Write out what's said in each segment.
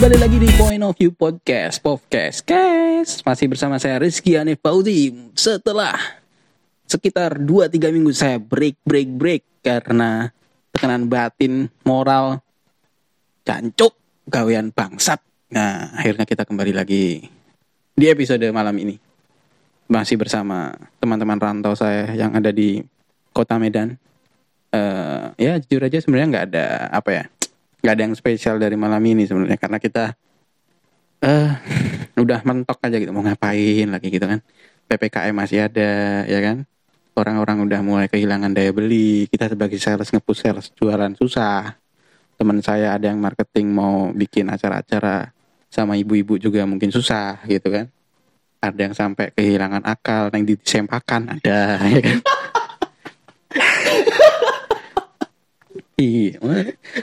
Kembali lagi di Point of View Podcast Podcast Guys Masih bersama saya Rizky Anif Fauzi. Setelah sekitar 2-3 minggu saya break break break Karena tekanan batin moral Cancuk gawean bangsat. Nah akhirnya kita kembali lagi Di episode malam ini. Masih bersama teman-teman rantau saya yang ada di kota Medan. Eh Ya jujur aja sebenarnya nggak ada apa ya nggak ada yang spesial dari malam ini sebenarnya karena kita eh udah mentok aja gitu mau ngapain lagi gitu kan. Ppkm masih ada ya kan? Orang-orang udah mulai kehilangan daya beli. Kita sebagai sales ngepush sales jualan susah. Teman saya ada yang marketing mau bikin acara-acara sama ibu-ibu juga mungkin susah gitu kan. Ada yang sampai kehilangan akal yang disempakan ada ya kan? Iya,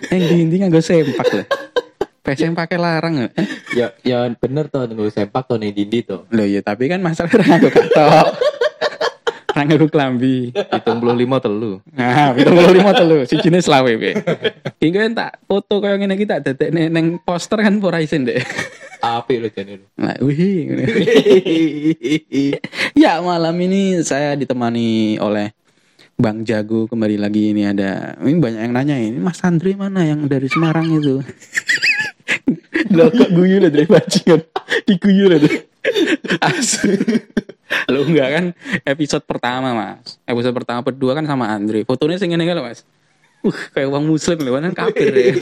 yang di intinya gue sempak lah. PSM pakai larang ya. ya ya bener tuh nunggu sempak tuh nih dindi tuh Loh iya, tapi kan masalah orang gue katok. Orang gue kelambi. hitung puluh lima telu Nah, itu puluh lima telu, si jenis selawe be. Iki kan tak foto kayak gini kita dedek neng, neng poster kan pura isin deh. api lu jadi Nah, wih. ya malam ini saya ditemani oleh Bang Jago kembali lagi. Ini ada ini banyak yang nanya ini Mas Andri mana yang dari Semarang itu? Loh kok guyu lah dari bajingan? Diguyu lah tuh Asli. Lo enggak kan? Episode pertama mas. Episode pertama kedua kan sama Andri. Fotonya sing ngene kan mas. Uh, kayak uang muslim loh, kan kafir ya.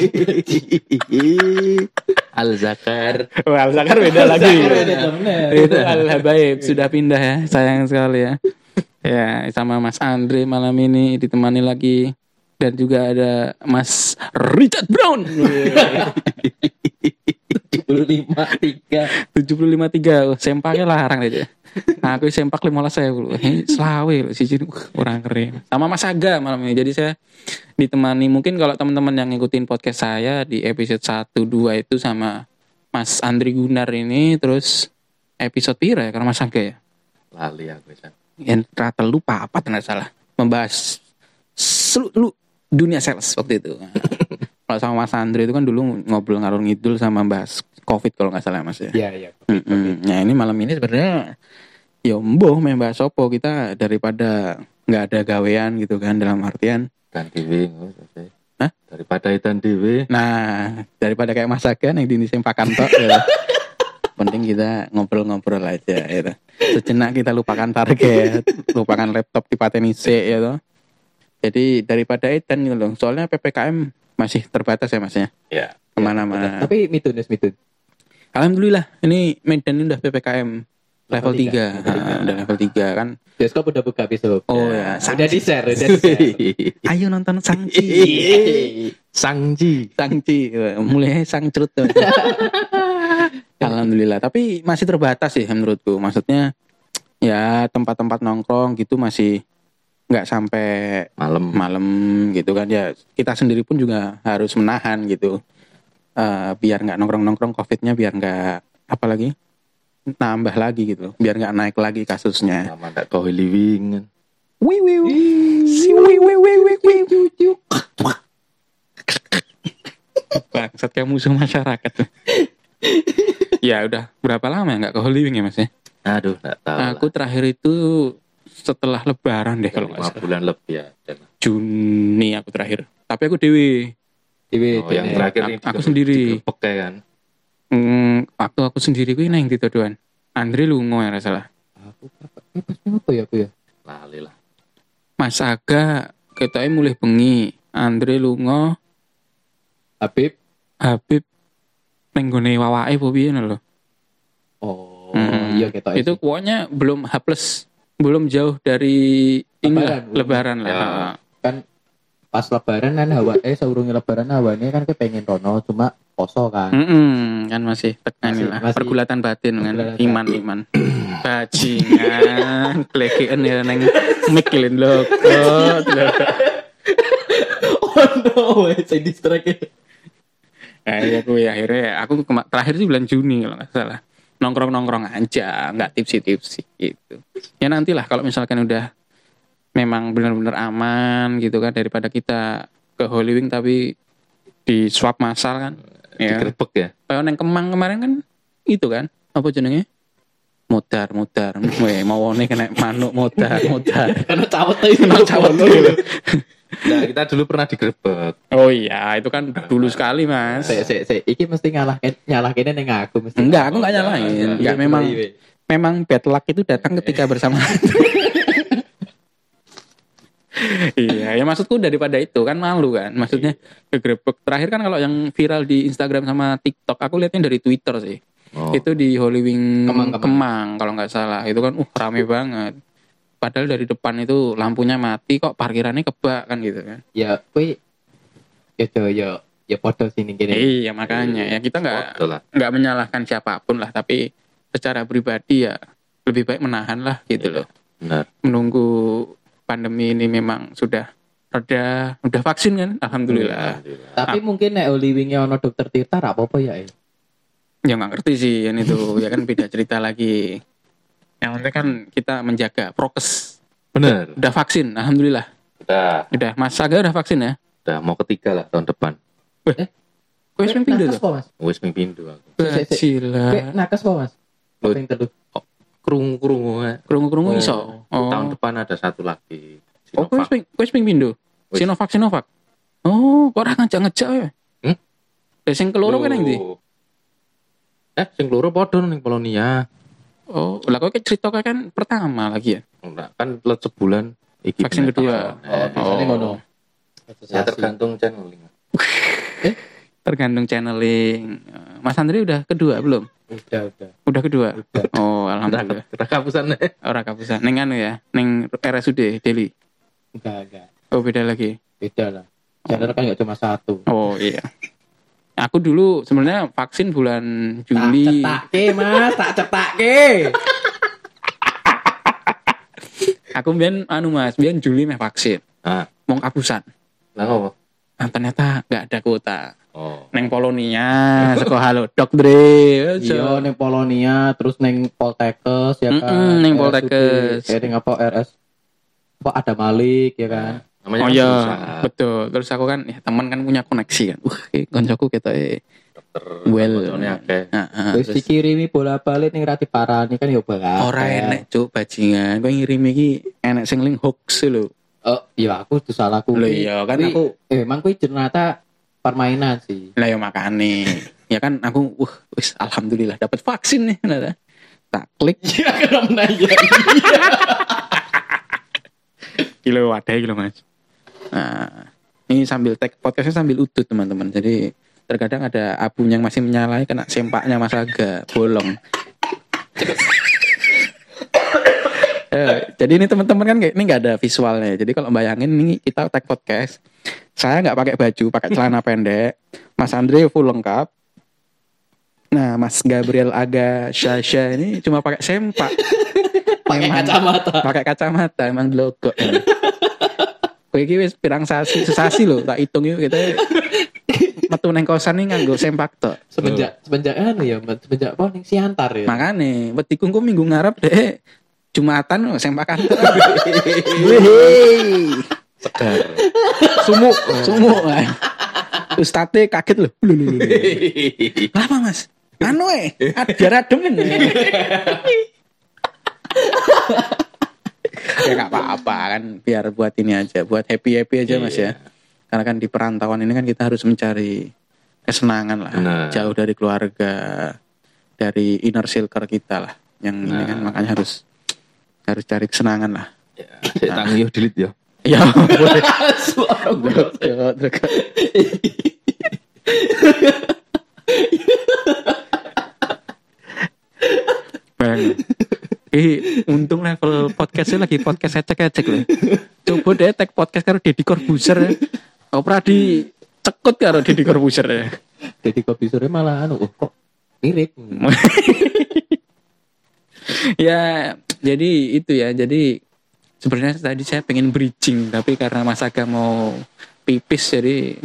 al zakar Wah, Zakar beda lagi. bener. Itu al habaib sudah pindah ya sayang sekali ya ya sama Mas Andre malam ini ditemani lagi. Dan juga ada Mas Richard Brown. Puluh lima tiga. 75 tiga. Oh, sempaknya larang aja nah, aku sempak lima saya dulu selawe loh si uh, kurang keren. Sama Mas Aga malam ini. Jadi saya ditemani mungkin kalau teman-teman yang ngikutin podcast saya di episode 1 2 itu sama Mas Andri Gunar ini terus episode pira ya karena Mas Aga ya? Lali aku San. Yang rata lupa apa nggak salah membahas seluruh dunia sales waktu itu. kalau sama Mas Andre itu kan dulu ngobrol ngalur ngidul sama bahas COVID kalau nggak salah Mas ya. iya iya Mm-mm. Nah ini malam ini sebenarnya ya mboh main bahas opo kita daripada nggak ada gawean gitu kan dalam artian dan dewi Hah? daripada idan dewi nah daripada kayak Mas Agan yang di sempakan tok ya. Penting kita ngobrol-ngobrol aja ya. sejenak kita lupakan target lupakan laptop di pateni ya toh. jadi daripada edan gitu loh soalnya ppkm masih terbatas ya masnya ya? Ke mana-mana. Tapi mitun ya mitun. Alhamdulillah ini Medan ini udah ppkm level 3 Level tiga, level tiga. udah level 3 kan? Bioskop udah buka besok. Oh, ya. udah di share udah di share ayo nonton Sangci Sangji. Sangci mulai sang cerut. Alhamdulillah. Tapi masih terbatas sih menurutku. Maksudnya ya tempat-tempat nongkrong gitu masih nggak sampai malam. malam gitu kan. Ya kita sendiri pun juga harus menahan gitu. Eh, biar nggak nongkrong-nongkrong covidnya biar nggak apa lagi? Nambah lagi gitu. Biar nggak naik lagi kasusnya. Sama kau living. Si bangsat kayak musuh masyarakat ya udah berapa lama ya nggak ke Holy Wing ya mas ya? Aduh tak tahu aku terakhir itu setelah lebaran deh kalau nggak salah. bulan lebih ya Juni aku terakhir. Tapi aku dewi. Dewi oh, yang terakhir Aku- ini aku sendiri. pakai kan? Hmm, waktu aku sendiri gue neng di Todoan. Andre lungo ya nggak salah. aku apa apa ya aku ya? Lali lah. Mas Aga ketoknya mulai bengi. Andre lungo, Habib. Habib. Neng gone wawake apa piye lho. Oh Hmm, iya kita Itu pokoknya belum H plus, belum jauh dari ini lah, Lebaran, lebaran lah. Ya. kan pas lebaran kan hawa eh saurungi lebaran hawane kan kepengen rono cuma poso kan. Mm-mm, kan masih tekan Masih- lah. masih- pergulatan batin kan pergulatan iman iman. Bajingan klekian ya neng mikilin lo oh no saya distract Nah, iya aku ya akhirnya aku terakhir sih bulan Juni kalau nggak salah nongkrong nongkrong aja nggak tipsi tipsi gitu ya nantilah kalau misalkan udah memang benar-benar aman gitu kan daripada kita ke Holy Wing tapi di swab massal kan Ya. Ya. Kayak neng Kemang kemarin kan itu kan apa jenenge? Modar, modar. Weh, mau kena manuk modar, modar. Karena cawet tuh Kena cawet dulu. Nah, kita dulu pernah digrebek. Oh iya, itu kan dulu sekali, Mas. Sik sik sik iki mesti ngalah nyalah kene ning aku mesti. Enggak, aku enggak nyalain. enggak. Enggak, Iya, memang iya, iya. memang bad luck itu datang ketika bersama. iya, ya maksudku daripada itu kan malu kan. Maksudnya gegrebek. Terakhir kan kalau yang viral di Instagram sama TikTok, aku lihatnya dari Twitter sih. Oh. Itu di Holy Wing Kemang, Kemang, Kemang. kalau nggak salah. Itu kan uh rame banget. Padahal dari depan itu lampunya mati kok parkirannya kebak kan gitu kan. Ya ya jo ya ya padha sini kene. Iya makanya ya kita nggak nggak menyalahkan siapa pun lah tapi secara pribadi ya lebih baik menahan lah gitu loh Benar. menunggu pandemi ini memang sudah reda udah vaksin kan alhamdulillah Alhamdulillah. Tapi mungkin nek Oli wingi ono dokter Tirta ra apa-apa ya. eh. ya nggak ngerti sih yang itu ya kan beda cerita lagi yang penting kan kita menjaga prokes Benar. udah vaksin alhamdulillah Udah, udah mas Saga udah vaksin ya udah mau ketiga lah tahun depan. Swing pindah nakes tuh po, Mas. Wis ming pindu aku. Kowe nakes po, Mas. Ping telu. Kerungu-kerungu. eh. kerungu-kerungu Oh, iso oh Tahun depan ada satu lagi. oh kue Sinovac. swing kue swing pindah Wis. Sinovac Sinovac oh kok orang ngajak-ngajak ya Hmm? Lah sing keloro kan yang ndi? Eh, sing loro padha ning Polonia. Oh, lah kok cerita kayak kan pertama lagi ya? Enggak, kan let sebulan iki Vaksin kedua. Oh, biasanya Oh. ngono. Ya tergantung channeling. Tergantung channeling. Eh, Mas Andri udah kedua belum? Udah, udah. Udah kedua. Udah. Oh, alhamdulillah. Kita kapusan Ora kapusan. Neng anu ya, neng RSUD Deli. Enggak, enggak. Oh, beda lagi. Beda lah. Channel kan nggak cuma satu. Oh, iya. Aku dulu sebenarnya vaksin bulan Juli. Tak cetake, Mas, tak cetake. Aku biar anu Mas, biar Juli meh vaksin. Ah, Mau kapusan. lah apa? Nah, ternyata nggak ada kuota. Oh. Neng Polonia, sekolah halo dok Dre. Iya, neng Polonia, terus neng Poltekkes ya kan. Mm-mm, neng RSUD, Poltekkes. Eh, neng apa RS? Apa ada Malik ya kan? Namanya Oh kan iya, susah. betul. Terus aku kan ya teman kan punya koneksi kan. Uh, koncoku kita eh. Dokter Well. akeh. Ah, Terus terus dikirimi bola-balik ning Rati Parani kan ya bakal. ora enek cuk bajingan. Kowe ngirim iki enek sing link hoax lho. Oh, iya aku tuh salahku. Lho iya kan aku Eh, emang kuwi ternyata permainan sih. lah ya makane. ya kan aku wah wis alhamdulillah dapat vaksin nih. Nah, tak klik Iya, karena menanya. kilo wadah kilo Mas. Nah, ini sambil tag podcastnya sambil udut teman-teman. Jadi terkadang ada abunya yang masih menyalai kena sempaknya Mas Aga bolong. Eh, jadi ini teman-teman kan ini nggak ada visualnya. Jadi kalau bayangin ini kita tag podcast, saya nggak pakai baju, pakai celana pendek. Mas Andre full lengkap. Nah, Mas Gabriel Aga Syasha ini cuma pakai sempak. Pakai kacamata. pakai kacamata emang logo Kowe iki wis pirang sasi sesasi lho tak hitung yuk kita metu neng kosan nih nganggo sempak tok. Semenjak semenjak anu ya, semenjak apa ning Siantar ya. makane wedi kungku minggu ngarep deh Jumatan lho, sempakan. Tok Segar. sumuk sumuk Ustate kaget loh. Kenapa mas? Anu eh, biar adem kan ya nggak apa-apa kan. Biar buat ini aja buat happy happy aja mas ya. Karena kan di perantauan ini kan kita harus mencari kesenangan lah. Benar. jauh dari keluarga dari inner circle kita lah. Yang ini kan Nah. makanya harus harus cari kesenangan lah. Ya, tangi yo delete yo. ya boleh. Suara gue. Ya, Ih, untung level podcastnya lagi podcast ecek-ecek loh. Coba deh tag podcast karo Deddy Corbuzier. ya. Ora di cekut karo Deddy Corbuzier ya. Kopi sore malah anu, oh, kok mirip. ya, jadi itu ya. Jadi sebenarnya tadi saya pengen bridging tapi karena Mas Aga mau pipis jadi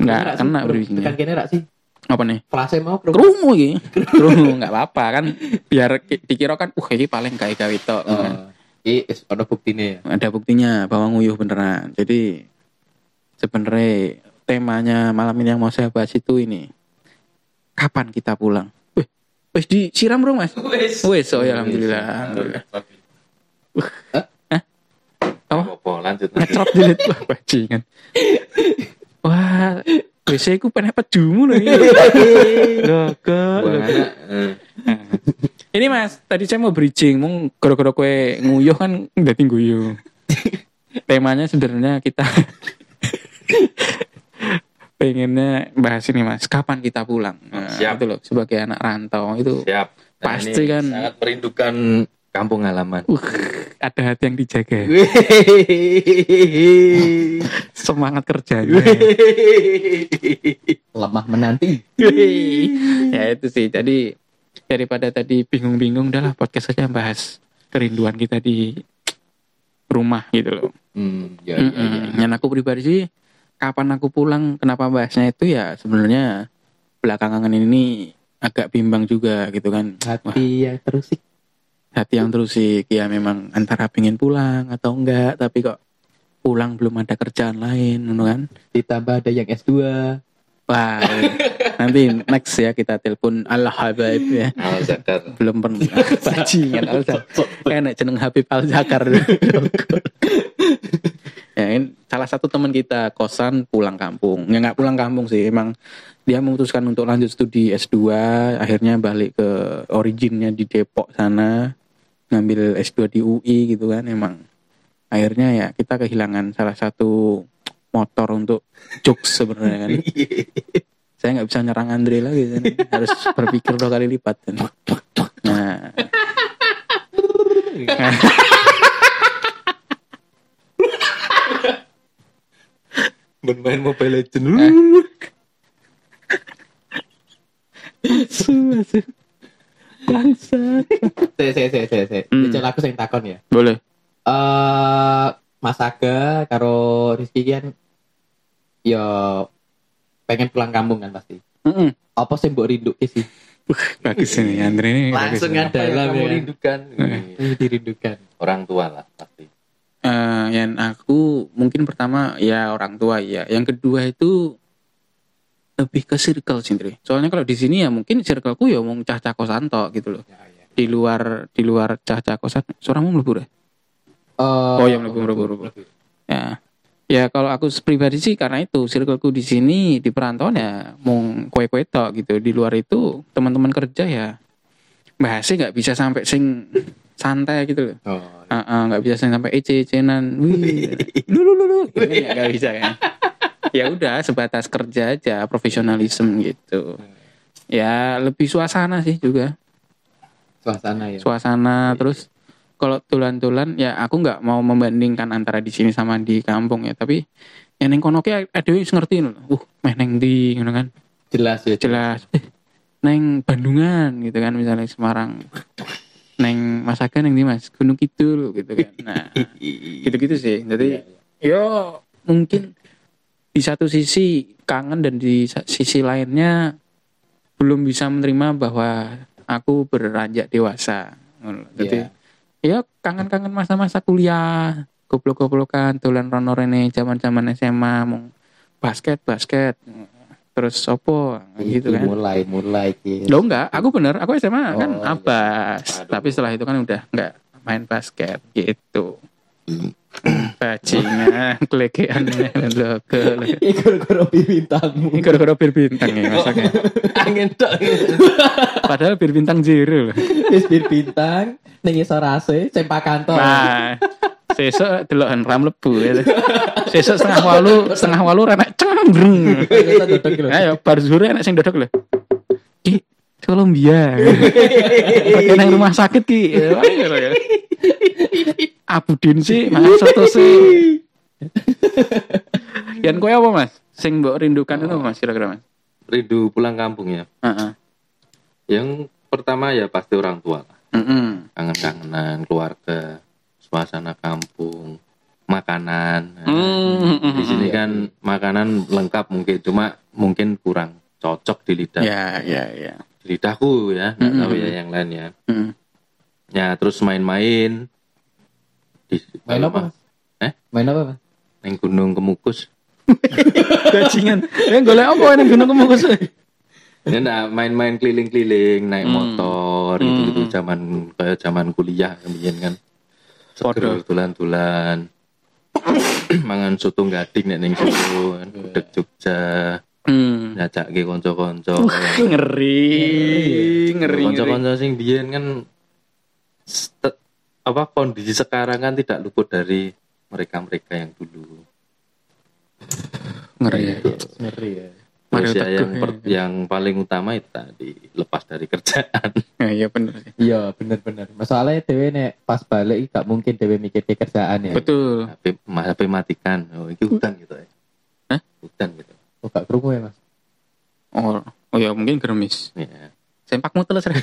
nggak kena Kan bridgingnya. kene rak sih. Apa nih? Flase mau bro. Krungu iki. Krungu nggak apa-apa kan biar ki- dikira kan uh ini paling kayak gawe tok. kan. Oh, Iki wis ono buktine ya. Ada buktinya bahwa nguyuh beneran. Jadi sebenarnya temanya malam ini yang mau saya bahas itu ini. Kapan kita pulang? Wih, wis disiram bro mas? Wes. Wis, oh ya alhamdulillah. alhamdulillah. Apa? Apa lanjut. Dilit wah bajingan. Wah, WC ku pengen pejumu loh, ke. anak. eh. Ini mas, tadi saya mau bridging, mau gara-gara kue nguyuh kan udah guyu. Temanya sebenarnya kita pengennya bahas ini mas, kapan kita pulang? Nah, Siap. itu loh, sebagai anak rantau itu Siap. Nah, Pasti kan. Sangat merindukan kampung halaman. uh, ada hati yang dijaga, semangat kerjanya. Lemah menanti. ya itu sih, jadi daripada tadi bingung-bingung, udahlah podcast saja bahas kerinduan kita di rumah gitu loh. Hmm, ya, ya, ya. Mm-mm. Dan aku pribadi sih kapan aku pulang kenapa bahasnya itu ya sebenarnya belakangan ini agak bimbang juga gitu kan Hati yang terusik. Hati yang terusik ya memang antara pengen pulang atau enggak tapi kok pulang belum ada kerjaan lain gitu kan? Ditambah ada yang S2. wah nanti next ya kita telepon Allah Habib ya. Al Zakar. belum pernah. Bajingan Al Zakar. Enak jeneng Habib Al Zakar. Ya ini salah satu teman kita kosan pulang kampung. Ya nggak pulang kampung sih emang dia memutuskan untuk lanjut studi S2 akhirnya balik ke originnya di Depok sana ngambil S2 di UI gitu kan emang akhirnya ya kita kehilangan salah satu motor untuk jokes sebenarnya kan saya nggak bisa nyerang Andre lagi kan. harus berpikir dua kali lipat kan. nah Bermain Mobile Legend. bangsat Saya, saya, saya, saya, saya. Hmm. Jajal aku sing takon ya. boleh Eh, Mas Aga karo Rizky kan ya pengen pulang kampung kan pasti. Mm-mm. Apa sih mbok rindu sih? bagus ini Andre ini Langsung ada dalam kamu ya. rindukan? Ini dirindukan. Orang tua lah pasti. Eh, yang aku mungkin pertama ya orang tua ya yang kedua itu lebih ke circle Andre. soalnya kalau di sini ya mungkin circleku ya mau cah-cah kosan tok gitu loh Ya, ya. di luar di luar cah-cah kosan suaramu melebur ya Eh, Oh, yang lebih merubah-rubah. Ya. Ya kalau aku pribadi sih karena itu circleku di sini di perantauan ya mau kue-kue tok gitu. Di luar itu teman-teman kerja ya bahasnya nggak bisa sampai sing santai gitu loh. Oh, Ah, ah, nggak bisa sing sampai ece-ecenan. Wih, lu lu lu lu. Ini ya nggak bisa kan. Ya udah sebatas kerja aja profesionalisme gitu. Ya lebih suasana sih juga. Suasana ya. suasana terus kalau tulan-tulan ya aku nggak mau membandingkan antara di sini sama di kampung ya. Tapi yang neng kono ki ada wis ngerti lho uh meh neng di ngono kan? Jelas ya. jelas. Eh, neng Bandungan gitu kan misalnya Semarang. Neng Masakan neng di Mas? Gunung Kidul gitu kan. Nah gitu-gitu sih. Jadi yo mungkin di satu sisi kangen dan di sisi lainnya belum bisa menerima bahwa aku beranjak dewasa jadi ya kangen-kangen masa-masa kuliah goblok-goblokan tulan rono rene zaman-zaman SMA mau basket basket terus opo gitu kan mulai mulai gitu. Lo enggak, aku bener, aku SMA kan Oh, iya. abas. Tapi setelah itu kan udah enggak main basket gitu. Bajingan, kelekean lo ke Ikut korobi bintangmu. gara-gara bir bintang ya masaknya. Angin tok. Padahal bir bintang zero loh. Wis bir bintang ning isor AC sempak kantor. Nah, sesuk delokan ram lebu ya. Sesuk setengah walu, setengah walu dodok gitu. Ayo bar zuhur enak sing dodok lho. Ki Kolombia. Pakai nang rumah sakit ki. Iya. Abudin sih, mas soto sih. Yan kowe apa mas? Sing mbok rindukan itu mas kira-kira mas? Rindu pulang kampung ya. Heeh. Yang pertama ya pasti orang tua. Kangen-kangenan keluarga, suasana kampung, makanan. Nah, Hmm. Di sini kan makanan lengkap mungkin, cuma mungkin kurang cocok di lidah. Ya, ya, ya. Di lidahku ya, nggak tahu ya yang lain ya. Heeh. Ya terus main-main. Di, Main kalau apa? Eh? Main apa? Neng Gunung Kemukus. Bajingan. Eh golek apa ning Gunung Kemukus? Ya nah, main-main keliling-keliling, naik Hmm. motor gitu gitu Hmm. zaman kayak zaman kuliah kemudian kan. Seger tulan-tulan. Mangan soto gading nek ning situ, kan. Gudeg Jogja, Hmm. nyacak ke konco-konco. Ngeri. Ngeri. Konco-konco sing biyen kan apa kondisi sekarang kan tidak luput dari mereka-mereka yang dulu. Ngeri. ya. Ngeri ya. Mario Terus Teguh, yang per- ya. yang paling utama itu tadi lepas dari kerjaan. Ya, iya bener sih. Iya bener-bener. Masalahnya dewe nek pas balik gak mungkin dewe mikir ke kerjaan ya. Betul. HP, HP matikan. Oh, itu hutan gitu ya. Hah? Hutan gitu. Oh gak kerungu ya mas. Oh, oh ya mungkin geremis. Ya. Sempakmu teles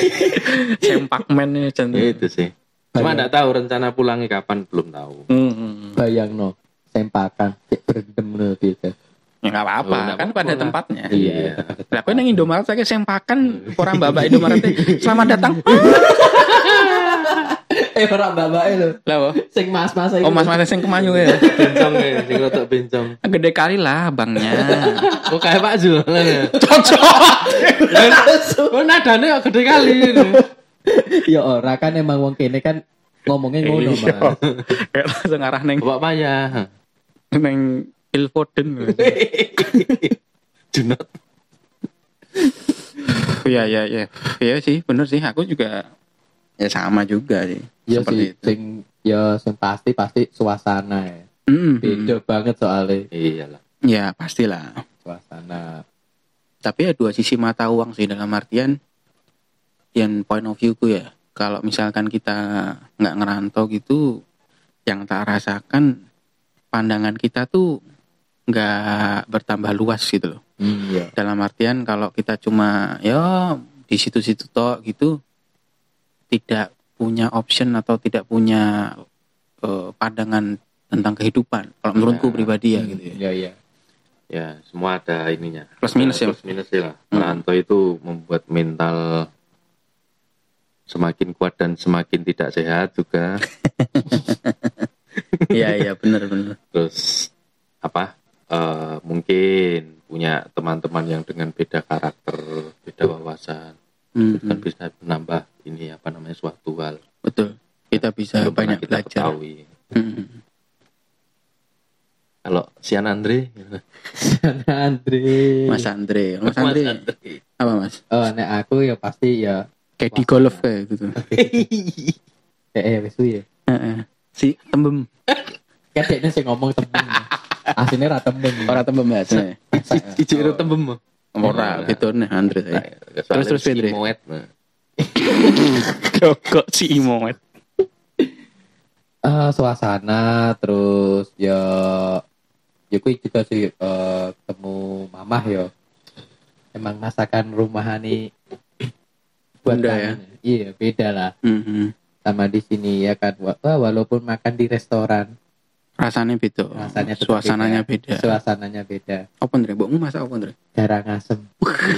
Rek. Sempak men ini Jan. itu sih. Cuma Bayang- enggak tahu rencana pulangnya kapan belum tahu. Hmm, hmm. Bayang no. Sempakan. Cek berendam no gitu. Ya apa-apa, Oh, kan pada tempatnya. Iya. Lah kowe nang Indomaret saya sempakan orang mbak-mbak Indomaret selamat datang. eh orang bapak itu. Lah oh. Sing mas-mas Oh mas-mas sing kemayu ya. Bencong ya, sing rotok bencong. Gede kali lah abangnya. Oh kayak Pak Zul. Cocok. Oh nadane kok gede kali. ya ora kan emang wong kene kan ngomongnya ngono Iya. mas. Kayak langsung arah neng Bapak payah. neng Ilfoden. Junot. Iya iya iya. Iya sih, bener sih. Aku juga ya sama juga sih. Ya Seperti sih, itu. sing ya sing pasti pasti suasana ya. Hmm, Beda banget soalnya Iyalah. Ya pastilah. suasana. Tapi ya dua sisi mata uang sih dalam artian yang point of view ku ya. Kalau misalkan kita nggak ngerantau gitu, yang tak rasakan pandangan kita tuh nggak bertambah luas gitu loh. Ya. Dalam artian kalau kita cuma ya di situ-situ tok gitu, tidak punya option atau tidak punya eh, pandangan tentang kehidupan. Kalau menurutku Ya. pribadi ya gitu ya. Ya ya. Ya, semua ada ininya. Plus minus ya. Plus minus lah. Hmm. Itu membuat mental semakin kuat dan semakin tidak sehat juga. Iya iya benar benar. Terus apa? eh, mungkin punya teman-teman yang dengan beda karakter, beda wawasan, Hmm, itu kan hmm. bisa menambah ini apa namanya suatu hal betul. Kita bisa belum banyak kita belajar. ketahui. Hmm. Kalau Sian Andre, Andre. Mas Andre, Mas Andre, apa Mas? Oh, nek aku ya pasti ya Kayak di golf kayak gitu. eh eh suwi ya. Heeh. Si tembem, dekne sing ngomong temen. Asline ra temen. ora tembem ya. sebenarnya. Iji itu tembem. Ora gitu nih Andre saya. Terus, terus, Fitri. Moet, nah. Kok si Imoet. Eh, suasana terus ya ya kuwi juga sih eh, ketemu mamah ya. Emang masakan rumahan buat Bunda ya? Iya, beda lah Mhm. sama di sini ya kan. Wah, walaupun makan di restoran, Rasanya beda. rasanya Suasananya beda. Suasananya beda. Apa Andre? Mbokmu masak apa Andre? Garang asem.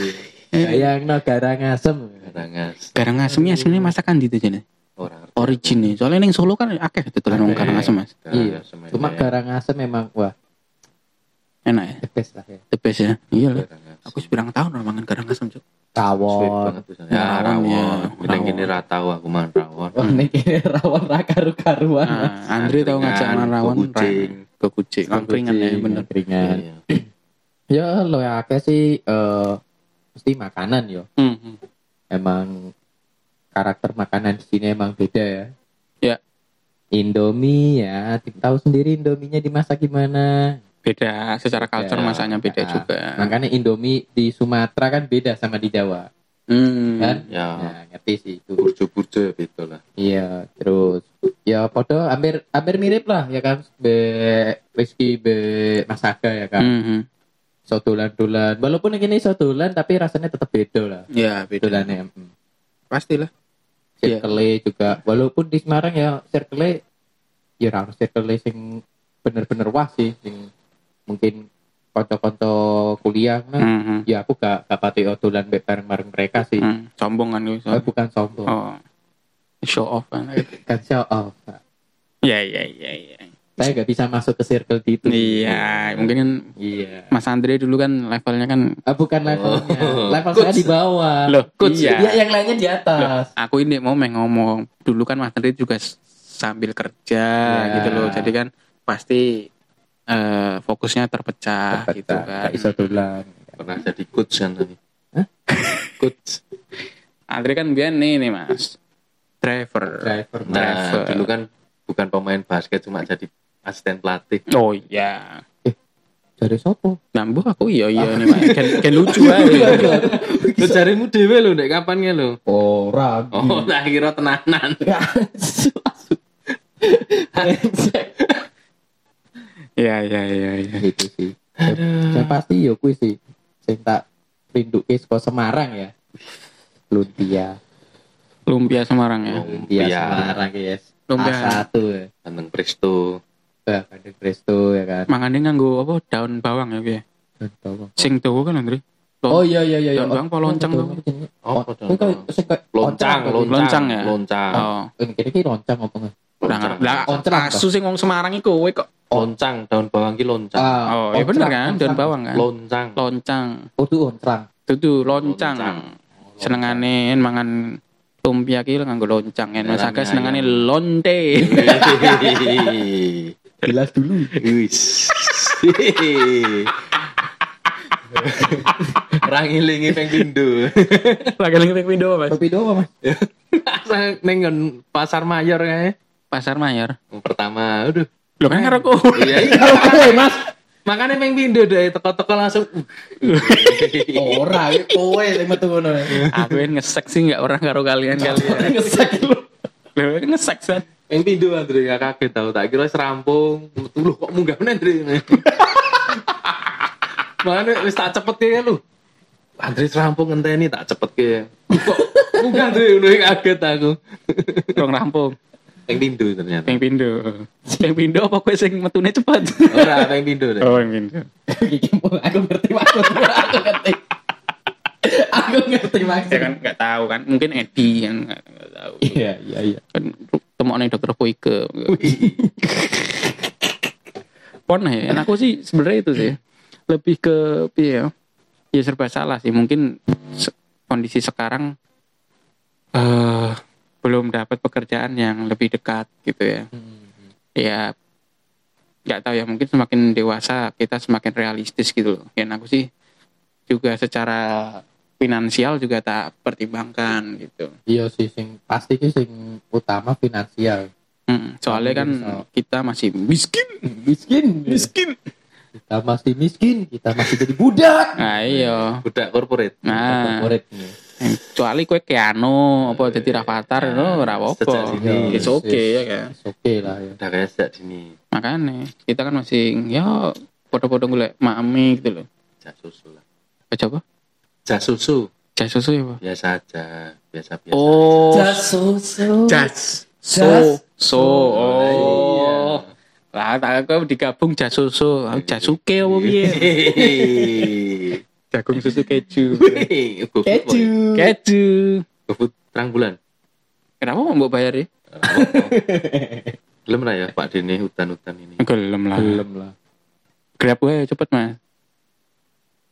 Bayang no garang asem. Karangas Garang asemnya aslinya masakan di itu jadi. orang Origin nih. Soalnya neng Solo kan akeh tutulan wong garang asem Mas. Iya. Cuma garang asem memang wah Enak ya. the best lah ya. The best ya. Iya lah. Aku sebilang tahun orang mangan garang asem, Rawon. banget tuh. Ya, Rawon, ya. Gini ratau aku makan rawon. Wah, ini kira rawon rakaru-karuan. Nah, Andre tahu ngajak makan rawon ke kucing. ke kucing. Angkringan ya bener. Angkringan. Iya. Ya lo ya akeh sih eh mesti makanan yo. Hmm. Emang karakter makanan di sini emang beda ya. Ya. Indomie ya, tahu sendiri Indominya dimasak gimana. Beda secara culture Beda. masaknya beda Nah, juga. Makanya Indomie di Sumatera kan beda sama di Jawa, Hmm. kan? Ya, Nah, ngerti sih itu. burjo-burjo gitu lah. Iya, terus ya podo hampir hampir mirip lah ya kan be Rizky be Mas Aga ya kan. Mhm. Sotulan-tulan. Walaupun ini sotulan tapi rasanya tetap beda lah. Ya beda. Tulannya. Mm. Pastilah. Iya. Circle juga walaupun di Semarang ya circle ya harus circle sing bener-bener wah sih sing mungkin konco-konco kuliah nah Mhm. ya aku gak gak pati be bareng-bareng mereka sih Hmm. Sombong kan Eh, gitu. bukan sombong Oh. Show off kan. kan show off Pak. Iya iya iya iya. Saya nggak bisa masuk ke circle di itu. Iya, mungkin kan Iya. Mas Andre dulu kan levelnya kan Ah, bukan levelnya. Oh. Level Coach. saya di bawah. Loh, coach. Iya. Iya. yang lainnya di atas. aku ini mau ngomong dulu kan Mas Andre juga sambil kerja Iya. gitu loh. Jadi kan pasti eh, fokusnya terpecah, gitu kan. Gak bisa tulang. Pernah jadi coach kan tadi. Hah? Coach. Andre kan biar nih nih Mas. Driver. Driver. Nah, Driver. dulu kan bukan pemain basket cuma jadi asisten pelatih. Oh iya. Dari sopo? Nambah aku iya iya nih Mas. Kan, kan lucu aja. Lu jarimu dhewe lho ndek kapan nge lho. Oh, ragu. Oh, tak kira tenanan. Iya iya iya iya. itu sih. Yang pasti yo kuwi sih. Sing tak rinduke saka Semarang ya. Lumpia. Lumpia Semarang ya. Lumpia Lumpia. Semarang guys. Lumpia. A1 ya. Tentang Presto. Bah, Bandeng Presto ya kan. Mangane nganggo apa daun bawang ya piye? Dan tahu. Sing tuwa kan Andre. Oh iya iya iya. Daun bawang apa loncang tuh? tuh? Oh, Loncang, loncang. loncang, ya? Loncang. Oh. Ini kira loncang apa enggak? Lah, Oncrang, asu sing wong Semarang iku kowe kok. Loncang, daun bawang ki loncang. Oh, iya bener kan, daun bawang kan. Loncang. Loncang. Oh, itu loncang. Dudu loncang. Loncang. Senengane mangan lumpia ki nganggo loncang kan. Mas Aga Merahnya senengane lonte. Jelas dulu. Wis. Rangilingi ping pindho. Lagi lagi ping pindho Mas. Kopi doang, Mas. Nggon pasar mayor kae. Pasar Mayor. Yang pertama, aduh. Lho kan karo aku. Iya, iya. Kowe, Mas. Makanya ping pindho deh teko-teko langsung. Ora, kowe sing metu ngono. Aku yang ngesek sih enggak orang karo kalian kalian. Ngesek lu. Lho ngesek san. Ping pindho Andre gak kaget tau. Tak kira wis rampung. Metu lho kok munggah meneh Andre. Mana wis tak cepet ke lu. Andre wis rampung ngenteni tak cepet ke. Kok munggah Andre ngono kaget aku. Rong rampung. Ping pindho ternyata. Ping pindho. Ping pindho apa kowe sing metune cepet? Ora ping pindho deh. Oh, ping pindho. Iki mau aku ngerti maksud aku ngerti. Aku ngerti maksud. Ya kan enggak tahu kan. Mungkin Edi yang enggak tahu. Iya, iya, iya. kan temokne dokter Boyke. Pon ya, aku sih sebenarnya itu sih lebih ke piye ya? Ya serba salah sih. Mungkin se- kondisi sekarang eh belum dapat pekerjaan yang lebih dekat gitu ya. Ya nggak tahu ya mungkin semakin dewasa kita semakin realistis gitu loh. Ya aku sih juga secara finansial juga tak pertimbangkan gitu. Iya sih sing pasti ki sing utama finansial. Hmm, soalnya kan Bisa. kita masih miskin, Miskin. miskin. Kita masih miskin, kita masih jadi budak. Nah iya. Budak corporate. Nah, Corporate nih. Kecuali kue keano apa jadi rafathar no ora Sejak apa-apa. dini. It's okay ya kan. It's okay lah ya. Udah kayak sejak dini. Makanya kita kan masih ya foto-foto golek mami gitu loh. Jas susu lah. Apa coba? Jas susu. Jas susu ya, Pak? Biasa aja. Biasa-biasa. Oh, susu. jas. So, so. Oh. Lah tak aku digabung jas susu, Aku jas suke apa piye? Jagung susu keju. Keju. Keju. GoFood terang bulan. Kenapa mau mbok bayar ya? Belum lah ya Pak Dene hutan-hutan ini. Gelem lah. Belum lah. Grab gue cepet mas.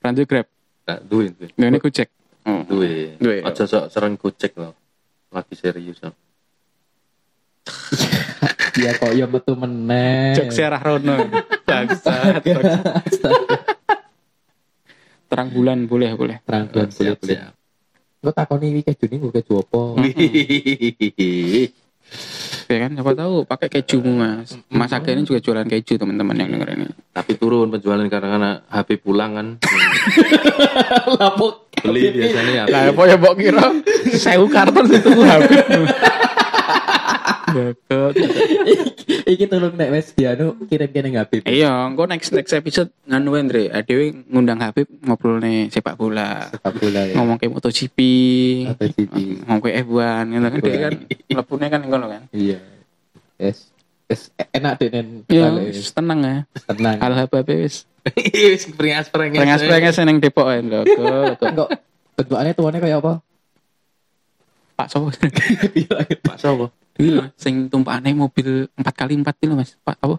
Rantu Grab. Tak duwe duwe. Ini aku cek. Oh. Duwe. Duwe. Aja sok sering gocek loh. Lagi serius loh. Iya kok ya metu meneh. Cek siarah Rono. Bangsat. Terang bulan boleh boleh. Terang bulan Siap kulit. siap. Lo takoni iki keju ning keju apa? Ya kan siapa tahu pakai kejumu mas. Mas Aga ini juga jualan keju teman-teman yang denger ini. Tapi turun penjualan karena karena HP pulang kan. Lapuk. Beli biasanya HP. Lah apa ya mbok kira sewu karton itu habis. Bakot. Iki tolong nek wis dianu kirim kene Habib. Iya, engko next next episode nganu Andre, adewe ngundang Habib ngobrol nih sepak bola. Sepak bola ya. Ngomong ke MotoGP. Atau GP. Ngomong ke F1 gitu kan dia kan lepune kan ngono kan. Iya. Yes. Yes, enak deh nen. Iya, tenang ya. tenang. Al habab wis. Wis peringas-peringas. Prengas-prengas nang Depok ae lho. Kok Enggak bentukannya tuannya kayak apa? Pak sopo? Pak Sopo. Iki lho, sing tumpakane mobil 4x4 itu lho, Mas. Pak, apa?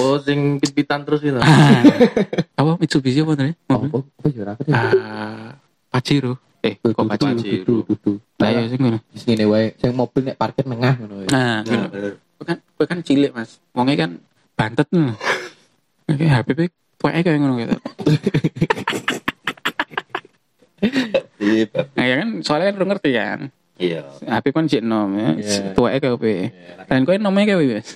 Oh, sing pit-pitan terus itu. Ah, apa Mitsubishi apa tadi? Apa apa ya ora. Ah, Pajero. Eh, kok Pajero? Lah ya sing ngono. Wis ngene wae, sing mobil nek parkir ngono wae. Nah, ngono. Kowe kan kowe kan cilik, Mas. Wonge kan bantet lho. Oke, HPP tuweke kayak ngono gitu. Nah, ya kan soalnya kan ngerti kan. Iya. HP kan sik nom ya. Iya. Tuweke kayak apa? Dan kowe nomnya kayak apa, Mas?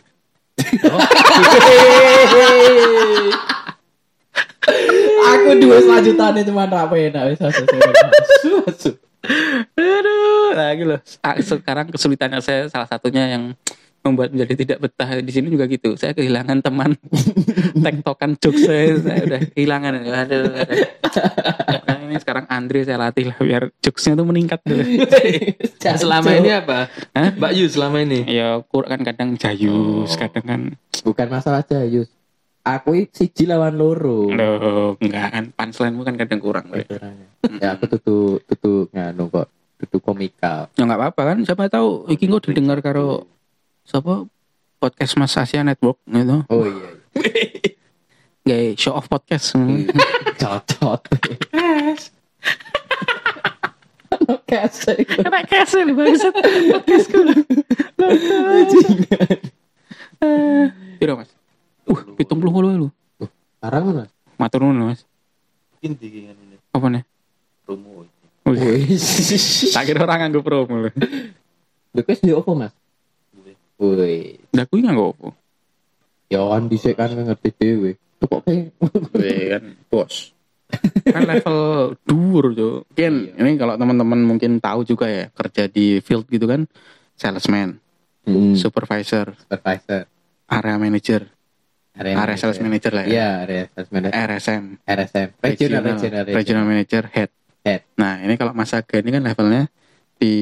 Aku dua selanjutannya cuma apa wis asu. asu. Aduh, lagi loh. Ah, Sekarang kesulitannya saya salah satunya yang membuat menjadi tidak betah di sini juga gitu. Saya kehilangan teman tektokan jokes saya, saya udah kehilangan. Aduh. aduh. Nah, ini sekarang Andre saya latih lah biar jokesnya tuh meningkat dulu. Selama ini apa? Hah? Mbak Yu selama ini. Ya kurang kan kadang jayus, Oh. kadang kan Bukan masalah Jayus. Aku siji lawan loro. Loh, enggak kan punchline kan kadang kurang. Ya aku tutu tutu nganu kok. Tutu komika. Ya enggak apa-apa kan, siapa tahu iki kok didengar karo siapa podcast Mas Asia Network gitu. Oh iya. Gaya show off podcast. Cocot. Oke, Kena kasih nih bangsat podcastku. Piro Mas? Uh, pitung puluh puluh lu. Sekarang mana? Matur nuwun Mas. Inti kan ini. Apa nih? Promo. Wis. Tak kira orang nganggo promo. Lho wis di opo, Mas? Woi, Lah kuwi nganggo ya kan dhisik kan ngerti dhewe. Tuh kok kayak Weh, kan bos. kan level dhuwur tuh. Kan ini kalau teman-teman mungkin tahu juga ya kerja di field gitu kan salesman, Hmm, supervisor, supervisor, area manager, area, area sales manager. lah ya. Iya, area sales manager, RSM, RSM, regional, regional, regional manager head. Head. Nah, ini kalau Mas Aga ini kan levelnya di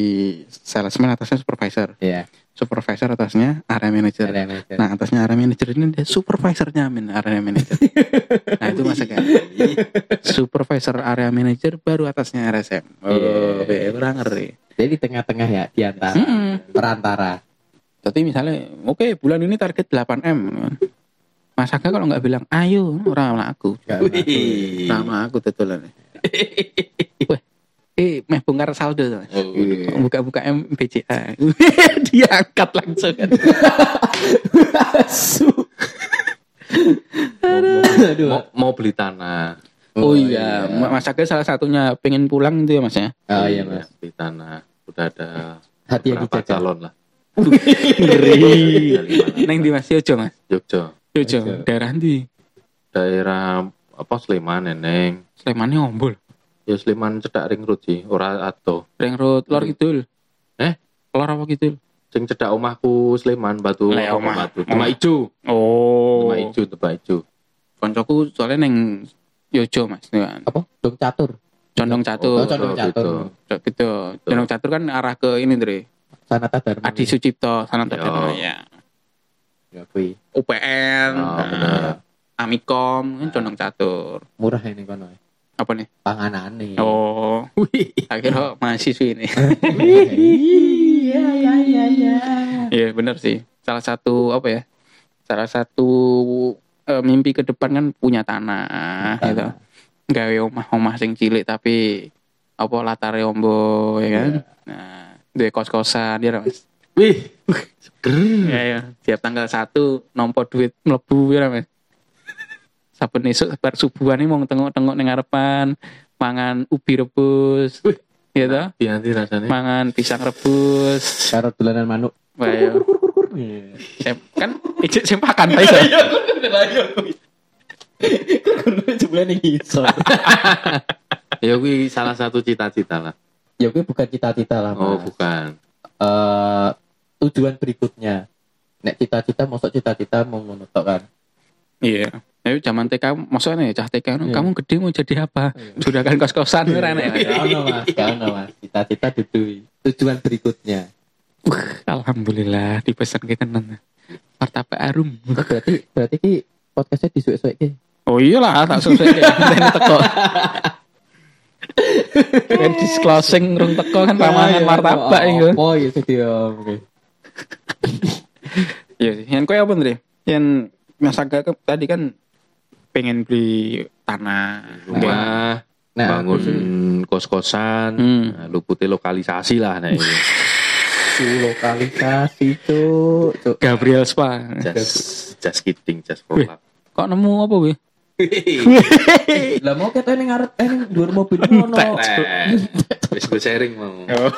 salesman atasnya supervisor, Iya, supervisor atasnya area manager. area manager. Nah, atasnya area manager ini dia supervisornya min area manager. nah, itu Mas Aga. Supervisor area manager baru atasnya RSM. Oh, Iya. yeah. kurang ngeri. Jadi di tengah-tengah ya, di antara Mm-mm. perantara. Jadi misalnya, oke bulan ini target 8M. kan. Mas Aga kalau nggak bilang, ayo, orang aku. Gak Wih. Nama aku tetulan. Wah, eh, meh bongkar saldo. Oh, Iya. Buka-buka MBCA. Dia angkat langsung kan. Aduh. mau, mau beli tanah. Oh, iya, Mas Aga salah satunya pengen pulang itu ya Mas ya. Oh iya, Mas. Beli tanah. Udah ada Hati yang berapa dijaga. calon lah. Ngeri. Neng di Mas Yojo Mas. Jogja. Yojo, Yojo. daerah di Daerah apa Sleman neneng. Slemannya ombol. Ya Sleman cedak ring road sih, ora ato. Ring road lor kidul. Eh? Lor apa kidul? Sing cedak omahku Sleman batu apa omah. batu. Demak ijo. Oh. Demak ijo, Demak ijo. Koncoku soalnya neng Yojo Mas. Apa? Dong catur. Condong Oh, catur. condong gitu. catur. Cok, gitu. Condong catur kan arah ke ini Dre. Sanata Dharma. Adi Sucipto sana Yo. ya. Ya, kui. UPN, Oh, nah. Amikom kan condong catur. Murah ini kono. Apa nih? Panganan nih. Oh, akhirnya mahasiswi ini. Iya, iya, iya, iya. Iya bener sih. Salah satu apa ya? Salah satu eh, mimpi ke depan kan punya tanah, Tanah. gitu. Gawe omah-omah sing cilik tapi apa latare ombo ya kan. Nah, duwe kos-kosan dia Mas. Wih, seger. Ya ya, tiap tanggal 1 nompo duit mlebu ya Mas. Saben esuk bar subuhan iki mau tengok-tengok ning ngarepan, mangan ubi rebus. Wih. Ya toh? Nanti rasanya. Mangan pisang rebus. Karo dolanan manuk. Wah, ya. Iya. Kan ijek sempakan ta iso. Jumlah nih iso. Ya kuwi salah satu cita-cita lah. Ya gue bukan cita-cita lah, Oh, Mas. bukan. Eh, tujuan berikutnya. Nek cita-cita, masuk cita-cita mau ngono kan. Iya. Tapi zaman TK, maksudnya ya cah TK, Iya. kamu gede mau jadi apa? Sudah kan kos-kosan kan ya. Mas, gak ono mas. Cita-cita. Tujuan berikutnya. Alhamdulillah dipesan kita nana. Martabak arum. Oh, berarti berarti ki podcastnya disuwek-suwek ki. Oh iyalah, tak kayak ini teko. Kan disclosing rung teko kan pamangan martabak itu. Oh iya dia. Oke. Iya sih. Yang kowe apa, Andre? Yang Mas Aga ke- tadi kan pengen beli tanah, rumah Nah, bangun kos-kosan Hmm. nah, luputnya lokalisasi lah nah ini su lokalisasi cuk. Gabriel Spa. just just kidding just for Wih. Kok nemu apa, Wi? Lah mau kita ini ngarep eh ini dhuwur mobil ngono. Nah, wis gue sharing mau Oh,